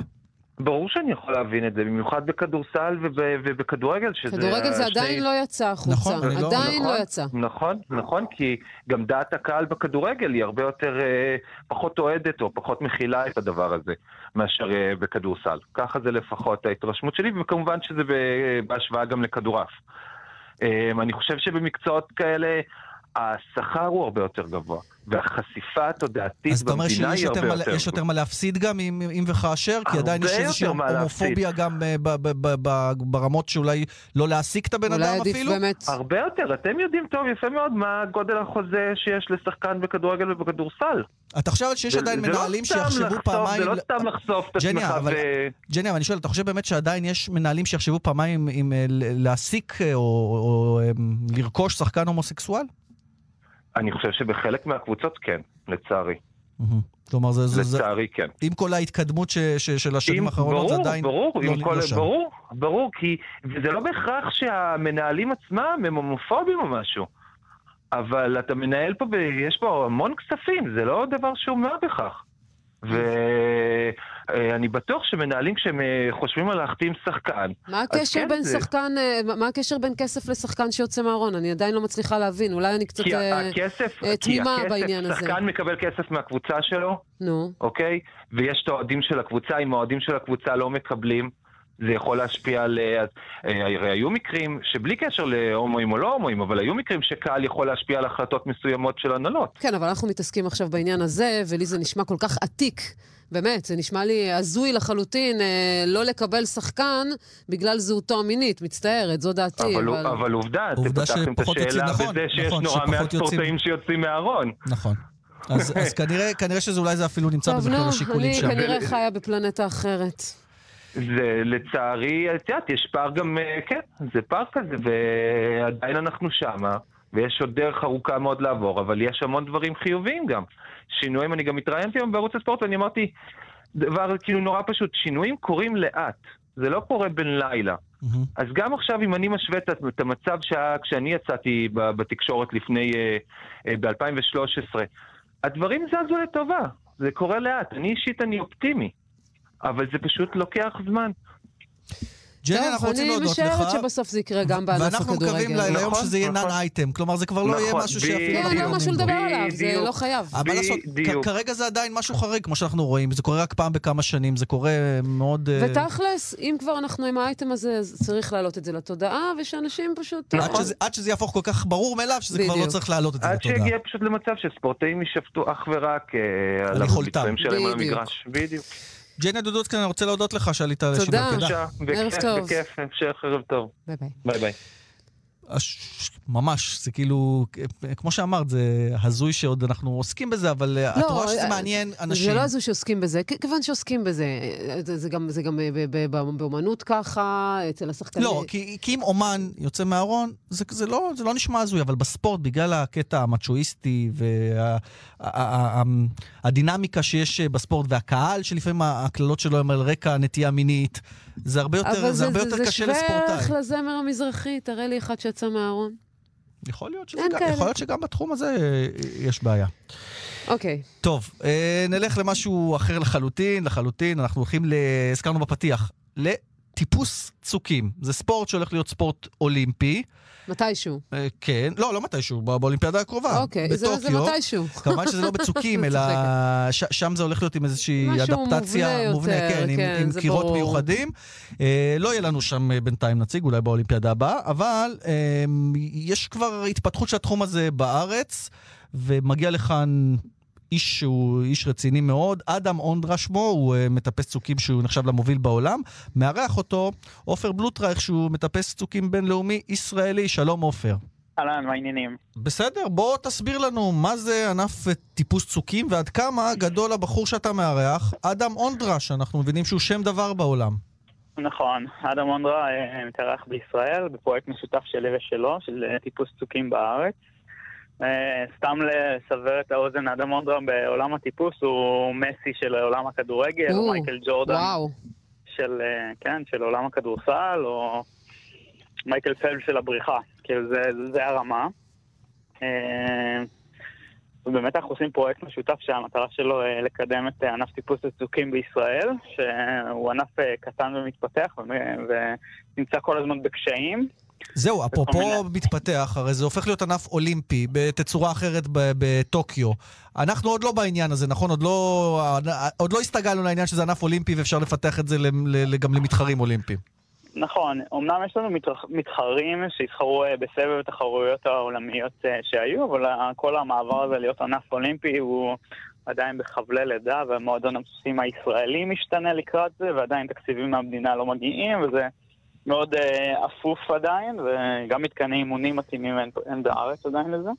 ברור שאני יכול להבין את זה, במיוחד בכדורסל וב- ובכדורגל, שזה... כדורגל זה השני- עדיין לא יצא החוצה. נכון, לא- עדיין נכון, לא יצא. נכון, נכון, כי גם דעת הקהל בכדורגל היא הרבה יותר, אה, פחות אוהדת או פחות מכילה את הדבר הזה מאשר אה, בכדורסל. ככה זה לפחות ההתרשמות שלי, וכמובן שזה בהשוואה גם לכדורעף. אה, אני חושב שבמקצועות כאלה השכר הוא הרבה יותר גבוה, והחשיפה התודעתית אז אתה אומר במדינה שיש היא הרבה יותר, מה, יותר יש יותר מה להפסיד גם, אם, אם וכאשר? כי עדיין יש איזושהי. הומופוביה גם אה, ב, ב, ב, ב, ברמות שאולי לא להעסיק את הבן אולי אדם עדיף אפילו? באמת... הרבה יותר, אתם יודעים טוב יפה מאוד מה גודל החוזה שיש לשחקן בכדורגל ובכדורסל. אתה חושב שיש עדיין לא מנהלים שיחשבו פעמיים... זה לא סתם לחשוף את ג'ניה, עצמך אבל- ו... ג'ני, אבל אני שואל, אתה חושב באמת שעדיין יש מנהלים שיחשבו פעמיים אם אה, להעסיק אה, או, לרכוש שחקן הומוסקסואל? אני חושב שבחלק מהקבוצות כן, לצערי. כלומר, זה... זה, זה לצערי כן. עם כל ההתקדמות ש, ש, של השנים האחרונות, זה עדיין ברור, לא, עם כל, לא שם. ברור, ברור, כי וזה לא בהכרח שהמנהלים עצמם הם הומופובים או משהו. אבל אתה מנהל פה, ויש פה המון כספים, זה לא דבר שהוא מה בכך. ואני בטוח שמנהלים כשהם אה, חושבים על להחתים שחקן, מה הקשר כן, בין זה- שחקן, אה, מה הקשר בין כסף לשחקן שיוצא מהארון? אני עדיין לא מצליחה להבין, אולי אני קצת אה, הכסף, אה, תמימה הכסף, בעניין הזה. שחקן מקבל כסף מהקבוצה שלו, נו. אוקיי? ויש את האוהדים של הקבוצה, אם האוהדים של הקבוצה לא מקבלים, זה יכול להשפיע על... אה, אה, הרי היו מקרים שבלי קשר להומואים או לא הומואים, אבל היו מקרים שקהל יכול להשפיע על החלטות מסוימות של הנהלות. כן, אבל אנחנו מתעסקים עכשיו בעניין הזה, ולי זה נשמע כל כך עתיק. באמת, זה נשמע לי הזוי לחלוטין אה, לא לקבל שחקן בגלל זהותו המינית. מצטערת, זו דעתי, אבל, אבל... אבל עובדה, אתם פתחתם את השאלה נכון, בזה שיש נכון, נורא מעט. ספורטאים שיוצאים מהארון. נכון. אז, אז [LAUGHS] כנראה, כנראה שזה אולי זה אפילו נמצא טוב, נו, השיקולים אני שם. כנראה חיה בפלנטה אחרת. זה לצערי, את יודעת, יש פער גם, אה, כן, זה פער כזה, ועדיין אנחנו שמה, ויש עוד דרך ארוכה מאוד לעבור, אבל יש המון דברים חיוביים גם. שינויים, אני גם התראיינתי היום בערוץ הספורט, ואני אמרתי, דבר כאילו נורא פשוט, שינויים קורים לאט, זה לא קורה בן לילה. אז גם עכשיו, אם אני משווה את את המצב שהיה כשאני יצאתי בתקשורת לפני, אה, אה, ב-2013, הדברים זזו לטובה, זה קורה לאט. אני אישית, אני אופטימי, אבל זה פשוט לוקח זמן. ג'ני, אנחנו רוצים להודות לך. טוב, אני משערת שבסוף זה יקרה גם בענף הכדורגל. ואנחנו מקווים ליום נכון, שזה יהיה נאן אייטם, כלומר זה כבר לא יהיה משהו שאפילו... כן, לא משהו לדבר עליו, זה לא חייב. אבל לעשות, כרגע זה עדיין משהו חריג, כמו שאנחנו רואים, זה קורה רק פעם בכמה שנים, זה קורה מאוד... אה, ותכלס, אם כבר אנחנו עם האייטם הזה, צריך להעלות את זה לתודעה, ושאנשים פשוט... עד שזה יהפוך כל כך ברור מאליו, שזה כבר לא צריך להעלות את זה לתודעה. עד שיגיע פשוט למצב שספורטאים יישפטו אך ורק על הביצועים שלהם על המגרש. בדיוק. ג'יינה דודוצקי, אני רוצה להודות לך שעלית לשידור. תודה, ערב טוב. בכיף, המשך ערב טוב. ביי ביי. ממש, זה כאילו, כמו שאמרת, זה הזוי שעוד אנחנו עוסקים בזה, אבל לא, את רואה שזה מעניין אנשים. זה לא הזוי שעוסקים בזה, כיוון שעוסקים בזה. זה, זה גם, זה גם באומנות ככה, אצל השחקנים. לא, כי, כי אם אומן יוצא מהארון, זה, זה, לא, זה לא נשמע הזוי, אבל בספורט, בגלל הקטע המצ'ואיסטי והדינמיקה וה, שיש בספורט, והקהל, שלפעמים הקללות שלו הם על רקע נטייה מינית, זה הרבה יותר, זה, זה הרבה יותר זה קשה לספורטאי. אבל זה שווה לזמר המזרחי, תראה לי אחד שיצא מהארון. יכול להיות, שזה גם, יכול להיות שגם בתחום הזה יש בעיה. אוקיי. Okay. טוב, אה, נלך למשהו אחר לחלוטין, לחלוטין. אנחנו הולכים, ל... הזכרנו בפתיח, לטיפוס צוקים. זה ספורט שהולך להיות ספורט אולימפי. מתישהו. אה, כן, לא, לא מתישהו, באולימפיאדה הקרובה. אוקיי. זה, זה מתישהו. [LAUGHS] כמובן שזה לא בצוקים, [LAUGHS] אלא ש, שם זה הולך להיות עם איזושהי אדפטציה מובנה, מובנה יותר, כן, כן, עם, עם קירות ברור. מיוחדים. אה, לא יהיה לנו שם בינתיים נציג, אולי באולימפיאדה הבאה, אבל אה, יש כבר התפתחות של התחום הזה בארץ, ומגיע לכאן איש שהוא איש רציני מאוד, אדם אונדרה שמו, הוא uh, מטפס צוקים שהוא נחשב למוביל בעולם. מארח אותו עופר בלוטרייך, שהוא מטפס צוקים בינלאומי ישראלי. שלום עופר. אהלן, מה העניינים? בסדר, בוא תסביר לנו מה זה ענף טיפוס צוקים ועד כמה גדול הבחור שאתה מארח, אדם אונדרה, שאנחנו מבינים שהוא שם דבר בעולם. נכון, אדם אונדרה אה, מתארח בישראל בפרויקט משותף שלי ושלו, של אה, טיפוס צוקים בארץ. סתם לסבר את האוזן, אדם אונדרה בעולם הטיפוס הוא מסי של עולם הכדורגל, או מייקל ג'ורדן וואו. של, כן, של עולם הכדורסל, או מייקל פלד של הבריחה. כאילו זה, זה הרמה. ובאמת אנחנו עושים פרויקט משותף שהמטרה שלו לקדם את ענף טיפוס הצוקים בישראל, שהוא ענף קטן ומתפתח ונמצא כל הזמן בקשיים. זהו, אפרופו מתפתח, הרי זה הופך להיות ענף אולימפי בתצורה אחרת בטוקיו. אנחנו עוד לא בעניין הזה, נכון? עוד לא, עוד לא הסתגלנו לעניין שזה ענף אולימפי ואפשר לפתח את זה גם למתחרים אולימפיים. נכון, אמנם יש לנו מתחרים שהתחרו בסבב התחרויות העולמיות שהיו, אבל כל המעבר הזה להיות ענף אולימפי הוא עדיין בחבלי לידה, והמועדון המסוסים הישראלי משתנה לקראת זה, ועדיין תקציבים מהמדינה לא מגיעים, וזה... מאוד אפוף uh, עדיין, וגם מתקני אימונים מתאימים אין, אין בארץ עדיין לזה.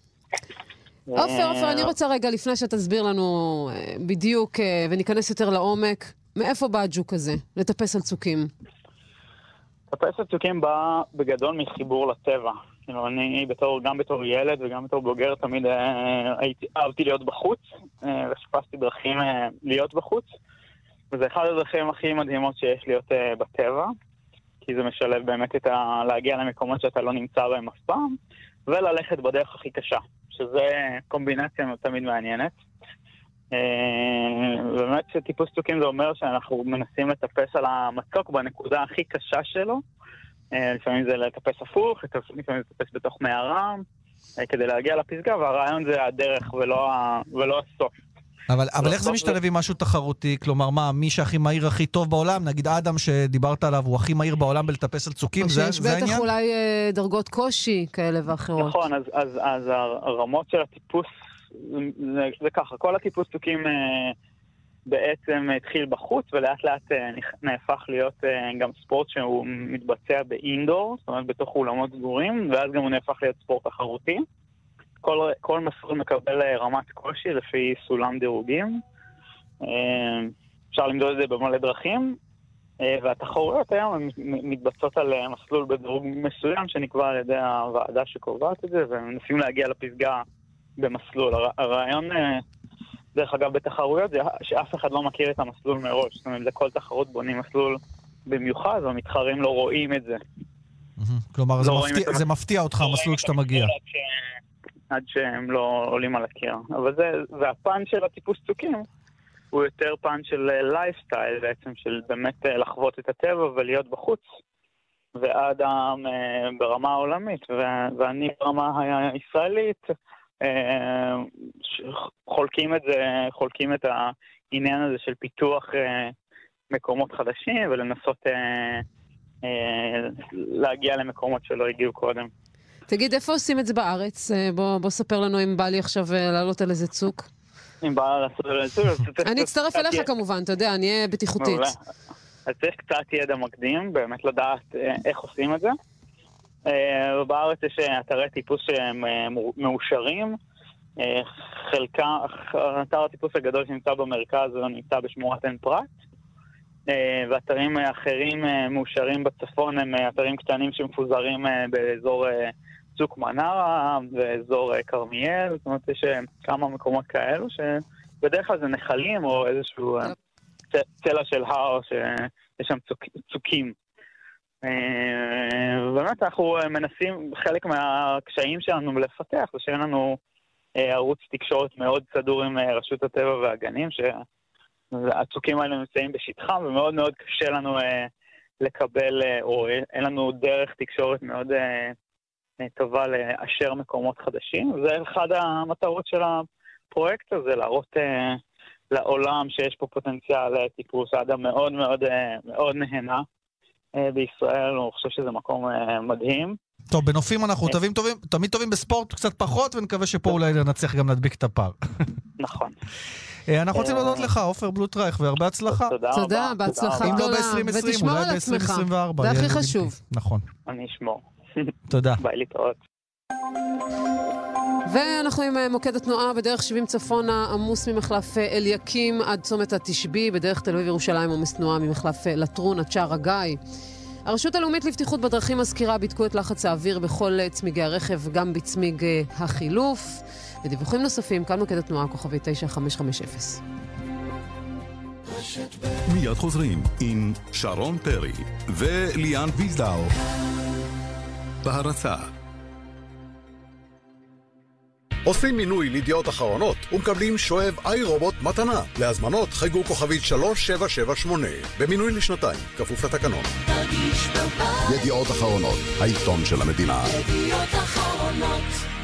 עופר, עופר, אני רוצה רגע, לפני שתסביר לנו בדיוק וניכנס יותר לעומק, מאיפה בא הג'וק הזה, לטפס על צוקים? לטפס על צוקים בא בגדול מחיבור לטבע. כאילו, אני בתור, גם בתור ילד וגם בתור בוגר תמיד אה, הייתי, אהבתי להיות בחוץ, אה, וחיפשתי דרכים אה, להיות בחוץ, וזה אחד הדרכים הכי מדהימות שיש להיות אה, בטבע. כי זה משלב באמת את ה... להגיע למקומות שאתה לא נמצא בהם אף פעם, וללכת בדרך הכי קשה, שזה קומבינציה תמיד מעניינת. באמת שטיפוס צוקים זה אומר שאנחנו מנסים לטפס על המצוק בנקודה הכי קשה שלו. לפעמים זה לטפס הפוך, לפעמים זה לטפס בתוך מערה, כדי להגיע לפסגה, והרעיון זה הדרך ולא, ולא הסוף. אבל, אבל איך זה משתלב עם משהו תחרותי? כלומר, מה, מי שהכי מהיר הכי טוב בעולם, נגיד אדם שדיברת עליו, הוא הכי מהיר בעולם בלטפס על צוקים, זה, זה העניין? שיש בטח אולי אה, דרגות קושי כאלה ואחרות. נכון, אז, אז, אז הרמות של הטיפוס, זה, זה ככה, כל הטיפוס צוקים אה, בעצם התחיל בחוץ, ולאט לאט אה, נהפך להיות גם ספורט שהוא מתבצע באינדור, זאת אומרת בתוך אולמות סגורים, ואז גם הוא נהפך להיות ספורט תחרותי. כל, כל מסלול מקבל רמת קושי לפי סולם דירוגים. אפשר למדוד את זה במלא דרכים, והתחרויות היום מתבצעות על מסלול בדירוג מסוים שנקבע על ידי הוועדה שקובעת את זה, ומנסים להגיע לפסגה במסלול. הרעיון, דרך אגב, בתחרויות זה שאף אחד לא מכיר את המסלול מראש. זאת אומרת, לכל תחרות בונים מסלול במיוחד, והמתחרים לא רואים את זה. כלומר, זה, מפתיע, זה מפתיע אותך המסלול כשאתה מגיע. עד שהם לא עולים על הקיר. אבל זה, והפן של הטיפוס צוקים הוא יותר פן של לייפסטייל בעצם, של באמת לחוות את הטבע ולהיות בחוץ. ואדם ברמה העולמית, ואני ברמה הישראלית, חולקים את זה, חולקים את העניין הזה של פיתוח מקומות חדשים ולנסות להגיע למקומות שלא הגיעו קודם. תגיד, איפה עושים את זה בארץ? בוא, בוא ספר לנו אם בא לי עכשיו לעלות על איזה צוק. אם בא לעשות על איזה צוק... אני אצטרף אליך כמובן, אתה יודע, אני אהיה בטיחותית. אז צריך קצת ידע מקדים, באמת לדעת איך עושים את זה. בארץ יש אתרי טיפוס שהם מאושרים. חלקה, אתר הטיפוס הגדול שנמצא במרכז נמצא בשמורת עין פרת. ואתרים אחרים מאושרים בצפון הם אתרים קטנים שמפוזרים באזור צוק מנרה ואזור כרמיאל, זאת אומרת יש כמה מקומות כאלו שבדרך כלל זה נחלים או איזשהו צלע של הר שיש שם צוק, צוקים. באמת אנחנו מנסים, חלק מהקשיים שלנו לפתח זה שאין לנו ערוץ תקשורת מאוד סדור עם רשות הטבע והגנים, שהצוקים האלה נמצאים בשטחם ומאוד מאוד קשה לנו לקבל, או אין לנו דרך תקשורת מאוד טובה לאשר מקומות חדשים. זה אחד המטרות של הפרויקט הזה, להראות לעולם שיש פה פוטנציאל טיפוס. האדם מאוד מאוד מאוד נהנה בישראל, הוא חושב שזה מקום מדהים. טוב, בנופים אנחנו טובים, טובים, תמיד טובים בספורט, קצת פחות, ונקווה שפה אולי נצליח גם להדביק את הפער. [LAUGHS] נכון. אנחנו רוצים להודות לך, עופר בלוטרייך, והרבה הצלחה. תודה רבה. תודה, בהצלחה אם לא גדולה. ב-2020, ותשמור אולי על עצמך. ב-2024. זה הכי חשוב. נכון. אני אשמור. תודה. [LAUGHS] ביי להתראות. ואנחנו עם אה, מוקד התנועה בדרך 70 צפונה, עמוס ממחלף אה, אליקים עד צומת התשבי, בדרך תל אביב ירושלים עומס תנועה ממחלף אה, לטרון עד שער הגיא. הרשות הלאומית לבטיחות בדרכים מזכירה בידקו את לחץ האוויר בכל צמיגי הרכב, גם בצמיג החילוף. ודיווחים נוספים, כאן מוקד התנועה, כוכבי 9550. מיד חוזרים עם שרון פרי וליאן ויזדאו. בהרצה עושים מינוי לידיעות אחרונות ומקבלים שואב איי רובוט מתנה. להזמנות חייגו כוכבית 3778 במינוי לשנתיים, כפוף לתקנון. ידיעות אחרונות, העיתון של המדינה. ידיעות אחרונות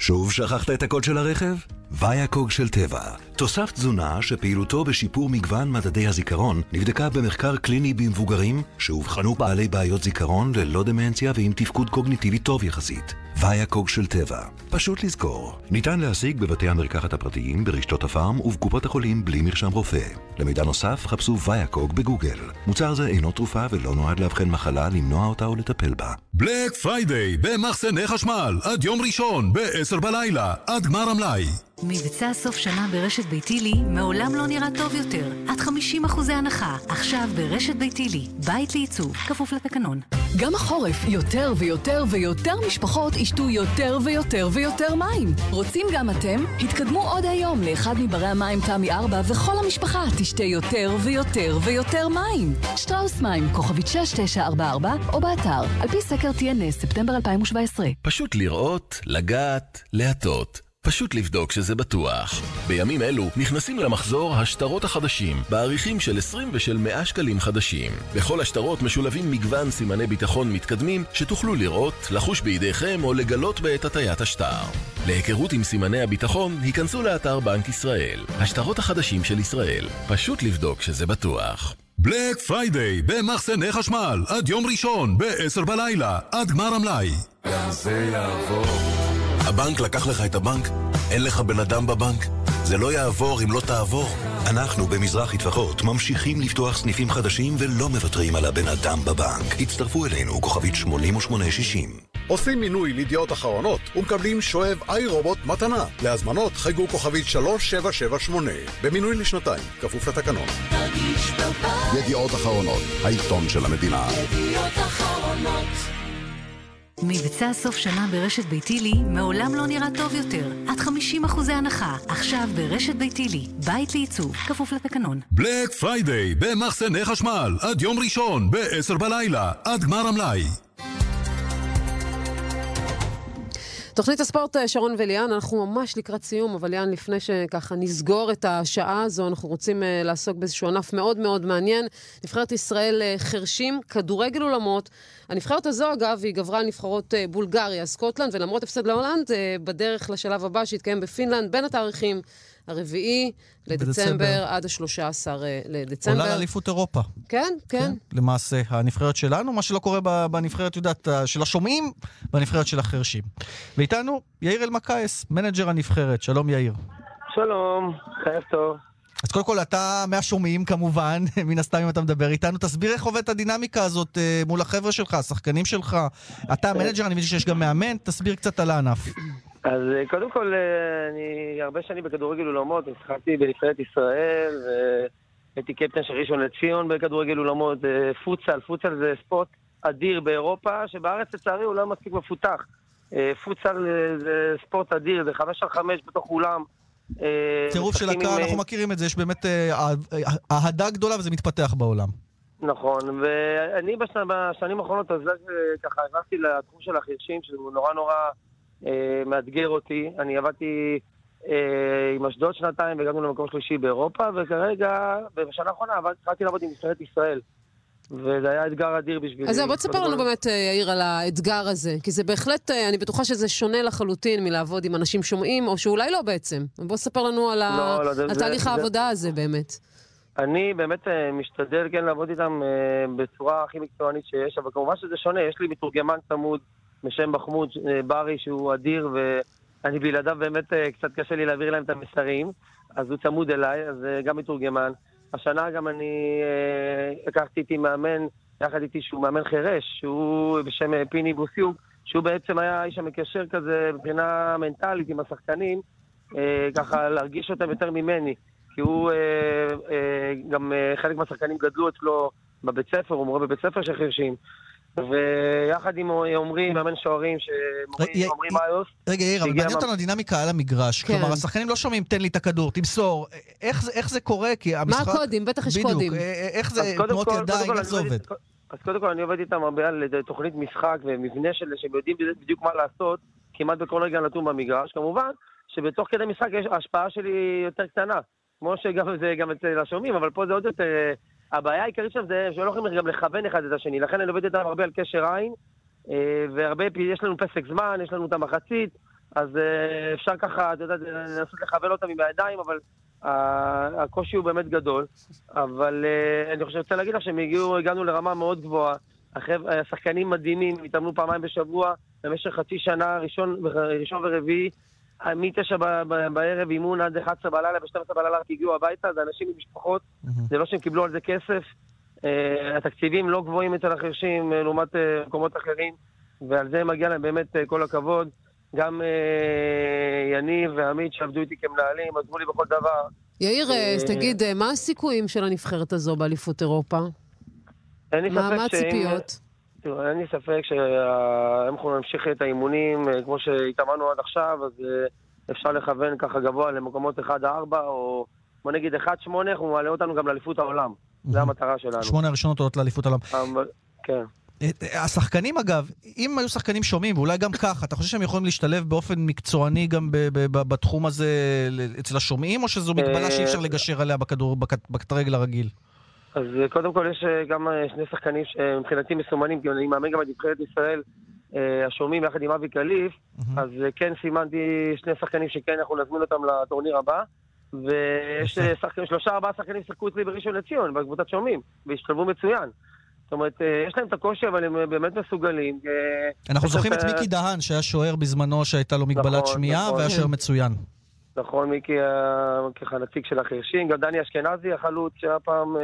שוב שכחת את הקוד של הרכב? ויאקוג של טבע. תוסף תזונה שפעילותו בשיפור מגוון מדדי הזיכרון נבדקה במחקר קליני במבוגרים שאובחנו בעלי בעיות זיכרון ללא דמנציה ועם תפקוד קוגניטיבי טוב יחסית. ויאקוג של טבע. פשוט לזכור. ניתן להשיג בבתי המרקחת הפרטיים, ברשתות הפארם ובקופות החולים בלי מרשם רופא. למידע נוסף חפשו ויאקוג בגוגל. מוצר זה אינו תרופה ולא נועד לאבחן מחלה, למנוע אותה או לטפל בה. Black Friday במחסני חשמל עד יום ראשון ב-10 בלילה עד גמר המלאי. מבצע סוף שנה ברשת ביתילי מעולם לא נראה טוב יותר. עד 50 אחוזי הנחה. עכשיו ברשת ביתילי. בית לעיצוב. כפוף לתקנון. גם החורף, יותר ויותר ויותר משפחות ישתו יותר ויותר ויותר מים. רוצים גם אתם? התקדמו עוד היום לאחד מברי המים תמי 4 וכל המשפחה תשתה יותר ויותר ויותר מים. שטראוס מים, כוכבית 6944 או באתר, על פי סקר TNS, ספטמבר 2017. פשוט לראות, לגעת, להטות. פשוט לבדוק שזה בטוח. בימים אלו נכנסים למחזור השטרות החדשים, בעריכים של 20 ושל 100 שקלים חדשים. בכל השטרות משולבים מגוון סימני ביטחון מתקדמים שתוכלו לראות, לחוש בידיכם או לגלות בעת הטיית השטר. להיכרות עם סימני הביטחון, היכנסו לאתר בנק ישראל. השטרות החדשים של ישראל. פשוט לבדוק שזה בטוח. Black Friday במחסני חשמל עד יום ראשון ב-10 בלילה עד גמר המלאי. גם זה יעבור. הבנק לקח לך את הבנק? אין לך בן אדם בבנק? זה לא יעבור אם לא תעבור. אנחנו במזרחי טפחות ממשיכים לפתוח סניפים חדשים ולא מוותרים על הבן אדם בבנק. הצטרפו אלינו, כוכבית 8860. עושים מינוי לידיעות אחרונות ומקבלים שואב איי רובוט מתנה. להזמנות חייגו כוכבית 3778 במינוי לשנתיים, כפוף לתקנון. ידיעות אחרונות, העיתון של המדינה. ידיעות אחרונות מבצע סוף שנה ברשת ביתילי מעולם לא נראה טוב יותר. עד 50 אחוזי הנחה. עכשיו ברשת ביתילי. בית לעיצוב. כפוף לתקנון. Black Friday במחסני חשמל עד יום ראשון ב-10 בלילה עד גמר המלאי. תוכנית הספורט אה, שרון וליאן, אנחנו ממש לקראת סיום, אבל ליאן, לפני שככה נסגור את השעה הזו, אנחנו רוצים אה, לעסוק באיזשהו ענף מאוד מאוד מעניין. נבחרת ישראל אה, חרשים, כדורגל אולמות. הנבחרת הזו, אגב, היא גברה על נבחרות בולגריה, סקוטלנד, ולמרות הפסד להולנד, בדרך לשלב הבא שהתקיים בפינלנד, בין התאריכים הרביעי לדצמבר בדצמבר. עד ה-13 לדצמבר. עולה לאליפות אירופה. כן, כן. למעשה, הנבחרת שלנו, מה שלא קורה ב- בנבחרת, יודעת, של השומעים, בנבחרת של החרשים. ואיתנו יאיר אלמקייס, מנג'ר הנבחרת. שלום יאיר. שלום, חייב טוב. אז קודם כל, אתה מהשומעים כמובן, [LAUGHS] מן הסתם אם אתה מדבר איתנו, תסביר איך עובדת הדינמיקה הזאת אה, מול החבר'ה שלך, השחקנים שלך. אתה המנג'ר, אני מבין שיש גם מאמן, תסביר קצת על הענף. אז אה, קודם כל, אה, אני הרבה שנים בכדורגל אולמות, שיחקתי בנבחרת ישראל, והייתי קפטן של ראשון לציון בכדורגל אולמות, אה, פוצל, פוצל זה ספורט אדיר באירופה, שבארץ לצערי הוא לא מספיק מפותח. פוצל זה ספורט אדיר, זה חמש על חמש בתוך אולם. טירוף של הקהל, עם, אנחנו מכירים את זה, יש באמת אה, אה, אהדה גדולה וזה מתפתח בעולם. נכון, ואני בשנים האחרונות אז ככה נכנסתי לתחום של החירשים, שהוא נורא נורא מאתגר אותי. אני עבדתי אה, עם אשדוד שנתיים והגענו למקום שלישי באירופה, וכרגע, בשנה האחרונה התחלתי לעבוד עם נבחרת ישראל. וזה היה אתגר אדיר בשבילי. אז בוא תספר לנו באמת, אה, יאיר, על האתגר הזה. כי זה בהחלט, אה, אני בטוחה שזה שונה לחלוטין מלעבוד עם אנשים שומעים, או שאולי לא בעצם. בוא ספר לנו על, ה... לא, לא, זה- על זה- תהליך זה- העבודה הזה באמת. אני באמת אה, משתדל כן לעבוד איתם אה, בצורה הכי מקצוענית שיש, אבל כמובן שזה שונה, יש לי מתורגמן צמוד בשם מחמוד אה, ברי שהוא אדיר, ואני בלעדיו באמת אה, קצת קשה לי להעביר להם את המסרים, אז הוא צמוד אליי, אז אה, גם מתורגמן. השנה גם אני לקחתי איתי מאמן, יחד איתי שהוא מאמן חירש, שהוא בשם פיני בוסיוק, שהוא בעצם היה האיש המקשר כזה מבחינה מנטלית עם השחקנים, ככה להרגיש אותם יותר ממני. כי הוא, גם חלק מהשחקנים גדלו אצלו בבית ספר, הוא מורה בבית ספר של חירשים. ויחד עם עמרי, מאמן שוערים, שעמרי מאיוס, רגע, יאיר, אבל מעניין מה- אותנו הדינמיקה על המגרש. כן. כלומר, השחקנים לא שומעים, תן לי את הכדור, תמסור. איך זה- איך זה קורה? כי המשחק... הקודים? בטח יש קודים. בדיוק. אה, איך זה, תנועות ידיים, איך זה עובד-? אז קודם כל אני עובד איתם הרבה על תוכנית משחק ומבנה של, שהם יודעים בדיוק מה לעשות, כמעט בכל רגע נתון במגרש. כמובן שבתוך כדי משחק יש, ההשפעה שלי יותר קטנה, כמו שגם זה גם אצל השומעים, אבל פה זה עוד יותר... אה, הבעיה העיקרית שם זה שלא יכולים גם לכוון אחד את השני, לכן אני עובד איתם הרבה על קשר עין, אה, והרבה, יש לנו פסק זמן, יש לנו את המחצית, אז אה, אפשר ככה, אתה יודע, לנסות לכוון אותם עם הידיים, אבל ה- הקושי הוא באמת גדול. אבל אה, אני חושב, רוצה להגיד לך שהם הגיעו, הגענו לרמה מאוד גבוהה. השחקנים מדהימים, התאמנו פעמיים בשבוע במשך חצי שנה, ראשון, ראשון ורביעי. מ-9 בערב אימון עד 11 בלילה, ב-12 בלילה רק הגיעו הביתה, זה אנשים עם משפחות, זה לא שהם קיבלו על זה כסף. אה, התקציבים לא גבוהים אצל החרשים אה, לעומת אה, מקומות אחרים, ועל זה מגיע להם באמת כל הכבוד. גם יניב ועמית שעבדו איתי כמנהלים, עזרו לי בכל דבר. יאיר, אז תגיד, מה הסיכויים של הנבחרת הזו באליפות אירופה? אין לי מה ספק מה הציפיות? תראו, אין לי ספק שאם אנחנו נמשיך את האימונים אה, כמו שהתאמנו עד עכשיו, אז אה, אפשר לכוון ככה גבוה למקומות 1-4, או בוא נגיד 1-8, אנחנו מעלה אותנו גם לאליפות העולם. זו המטרה שלנו. שמונה הראשונות עולות לאליפות העולם. כן. אה, השחקנים אגב, אם היו שחקנים שומעים, ואולי גם ככה, אתה חושב שהם יכולים להשתלב באופן מקצועני גם בתחום הזה אצל השומעים, או שזו מגבלה שאי אפשר לגשר עליה בכדור, בכ- בכדורגל הרגיל? אז אה, קודם כל יש אה, גם אה, שני שחקנים שמבחינתי מסומנים, כי אני מאמן גם את נבחרת ישראל, השומעים יחד עם אבי קליף, אז אה, כן סימנתי שני שחקנים שכן אנחנו נזמין אותם לטורניר הבא. ויש שחקנים, שלושה ארבעה שחקנים שיחקו אצלי בראשון לציון, בקבוצת שומעים, והשתלבו מצוין. זאת אומרת, יש להם את הקושי, אבל הם באמת מסוגלים. אנחנו זוכרים את מיקי דהן, שהיה שוער בזמנו שהייתה לו מגבלת נכון, שמיעה, נכון. והיה שוער. מצוין. נכון, מיקי ככה נציג של החרשים, גם דני אשכנזי, החלוץ, שהיה פעם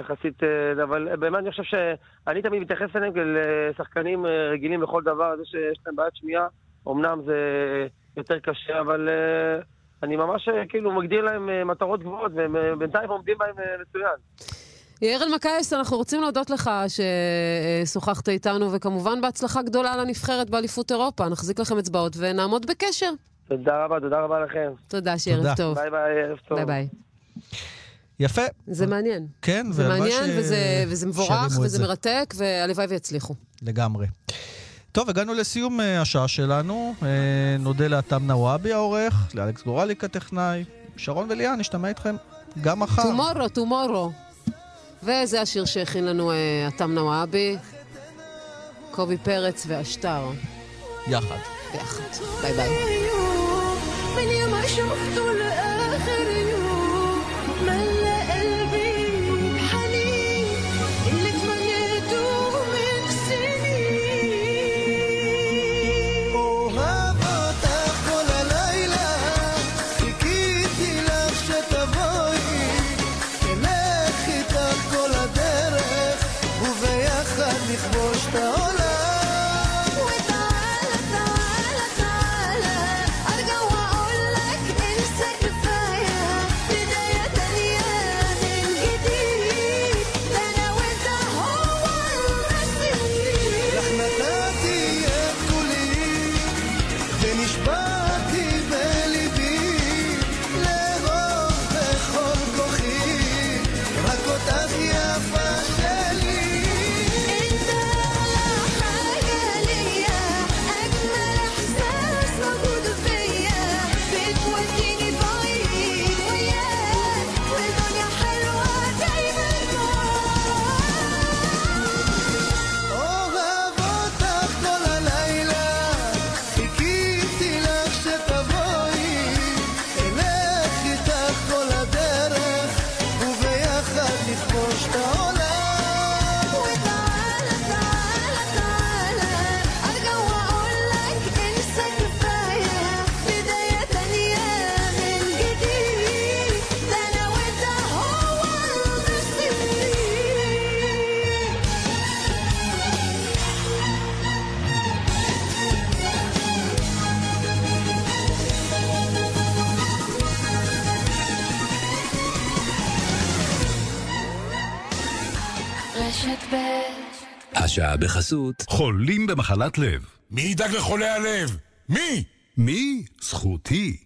יחסית... אה, אבל אה, באמת אני חושב שאני תמיד מתייחס אליהם כאל אה, שחקנים רגילים לכל דבר, זה שיש להם בעיית שמיעה, אמנם זה יותר קשה, אבל אני ממש כאילו מגדיר להם מטרות גבוהות, והם בינתיים עומדים בהם מצוין. יאיר אלמקייס, אנחנו רוצים להודות לך ששוחחת איתנו, וכמובן בהצלחה גדולה לנבחרת באליפות אירופה. נחזיק לכם אצבעות ונעמוד בקשר. תודה רבה, תודה רבה לכם. תודה, ערב. טוב. ביי ביי, ערב טוב. ביי ביי. יפה. זה מעניין. כן, זה מעניין, ש- וזה, וזה מבורך, וזה זה. מרתק, והלוואי ויצליחו. לגמרי. טוב, הגענו לסיום אה, השעה שלנו. אה, נודה לאתם נוואבי העורך, לאלכס גורליק הטכנאי. שרון וליאן, נשתמע איתכם גם מחר. טומורו, טומורו. וזה השיר שהכין לנו אתם נוואבי, קובי פרץ והשטר. יחד. ביחד. ביי ביי. השעה בחסות חולים במחלת לב. מי ידאג לחולי הלב? מי? מי? זכותי.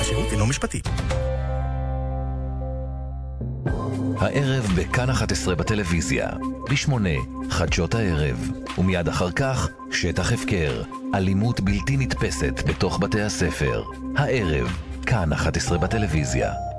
השירות אינו משפטי. הערב בכאן 11 בטלוויזיה, בשמונה, חדשות הערב, ומיד אחר כך, שטח הפקר, אלימות בלתי נתפסת בתוך בתי הספר. הערב, כאן 11 בטלוויזיה.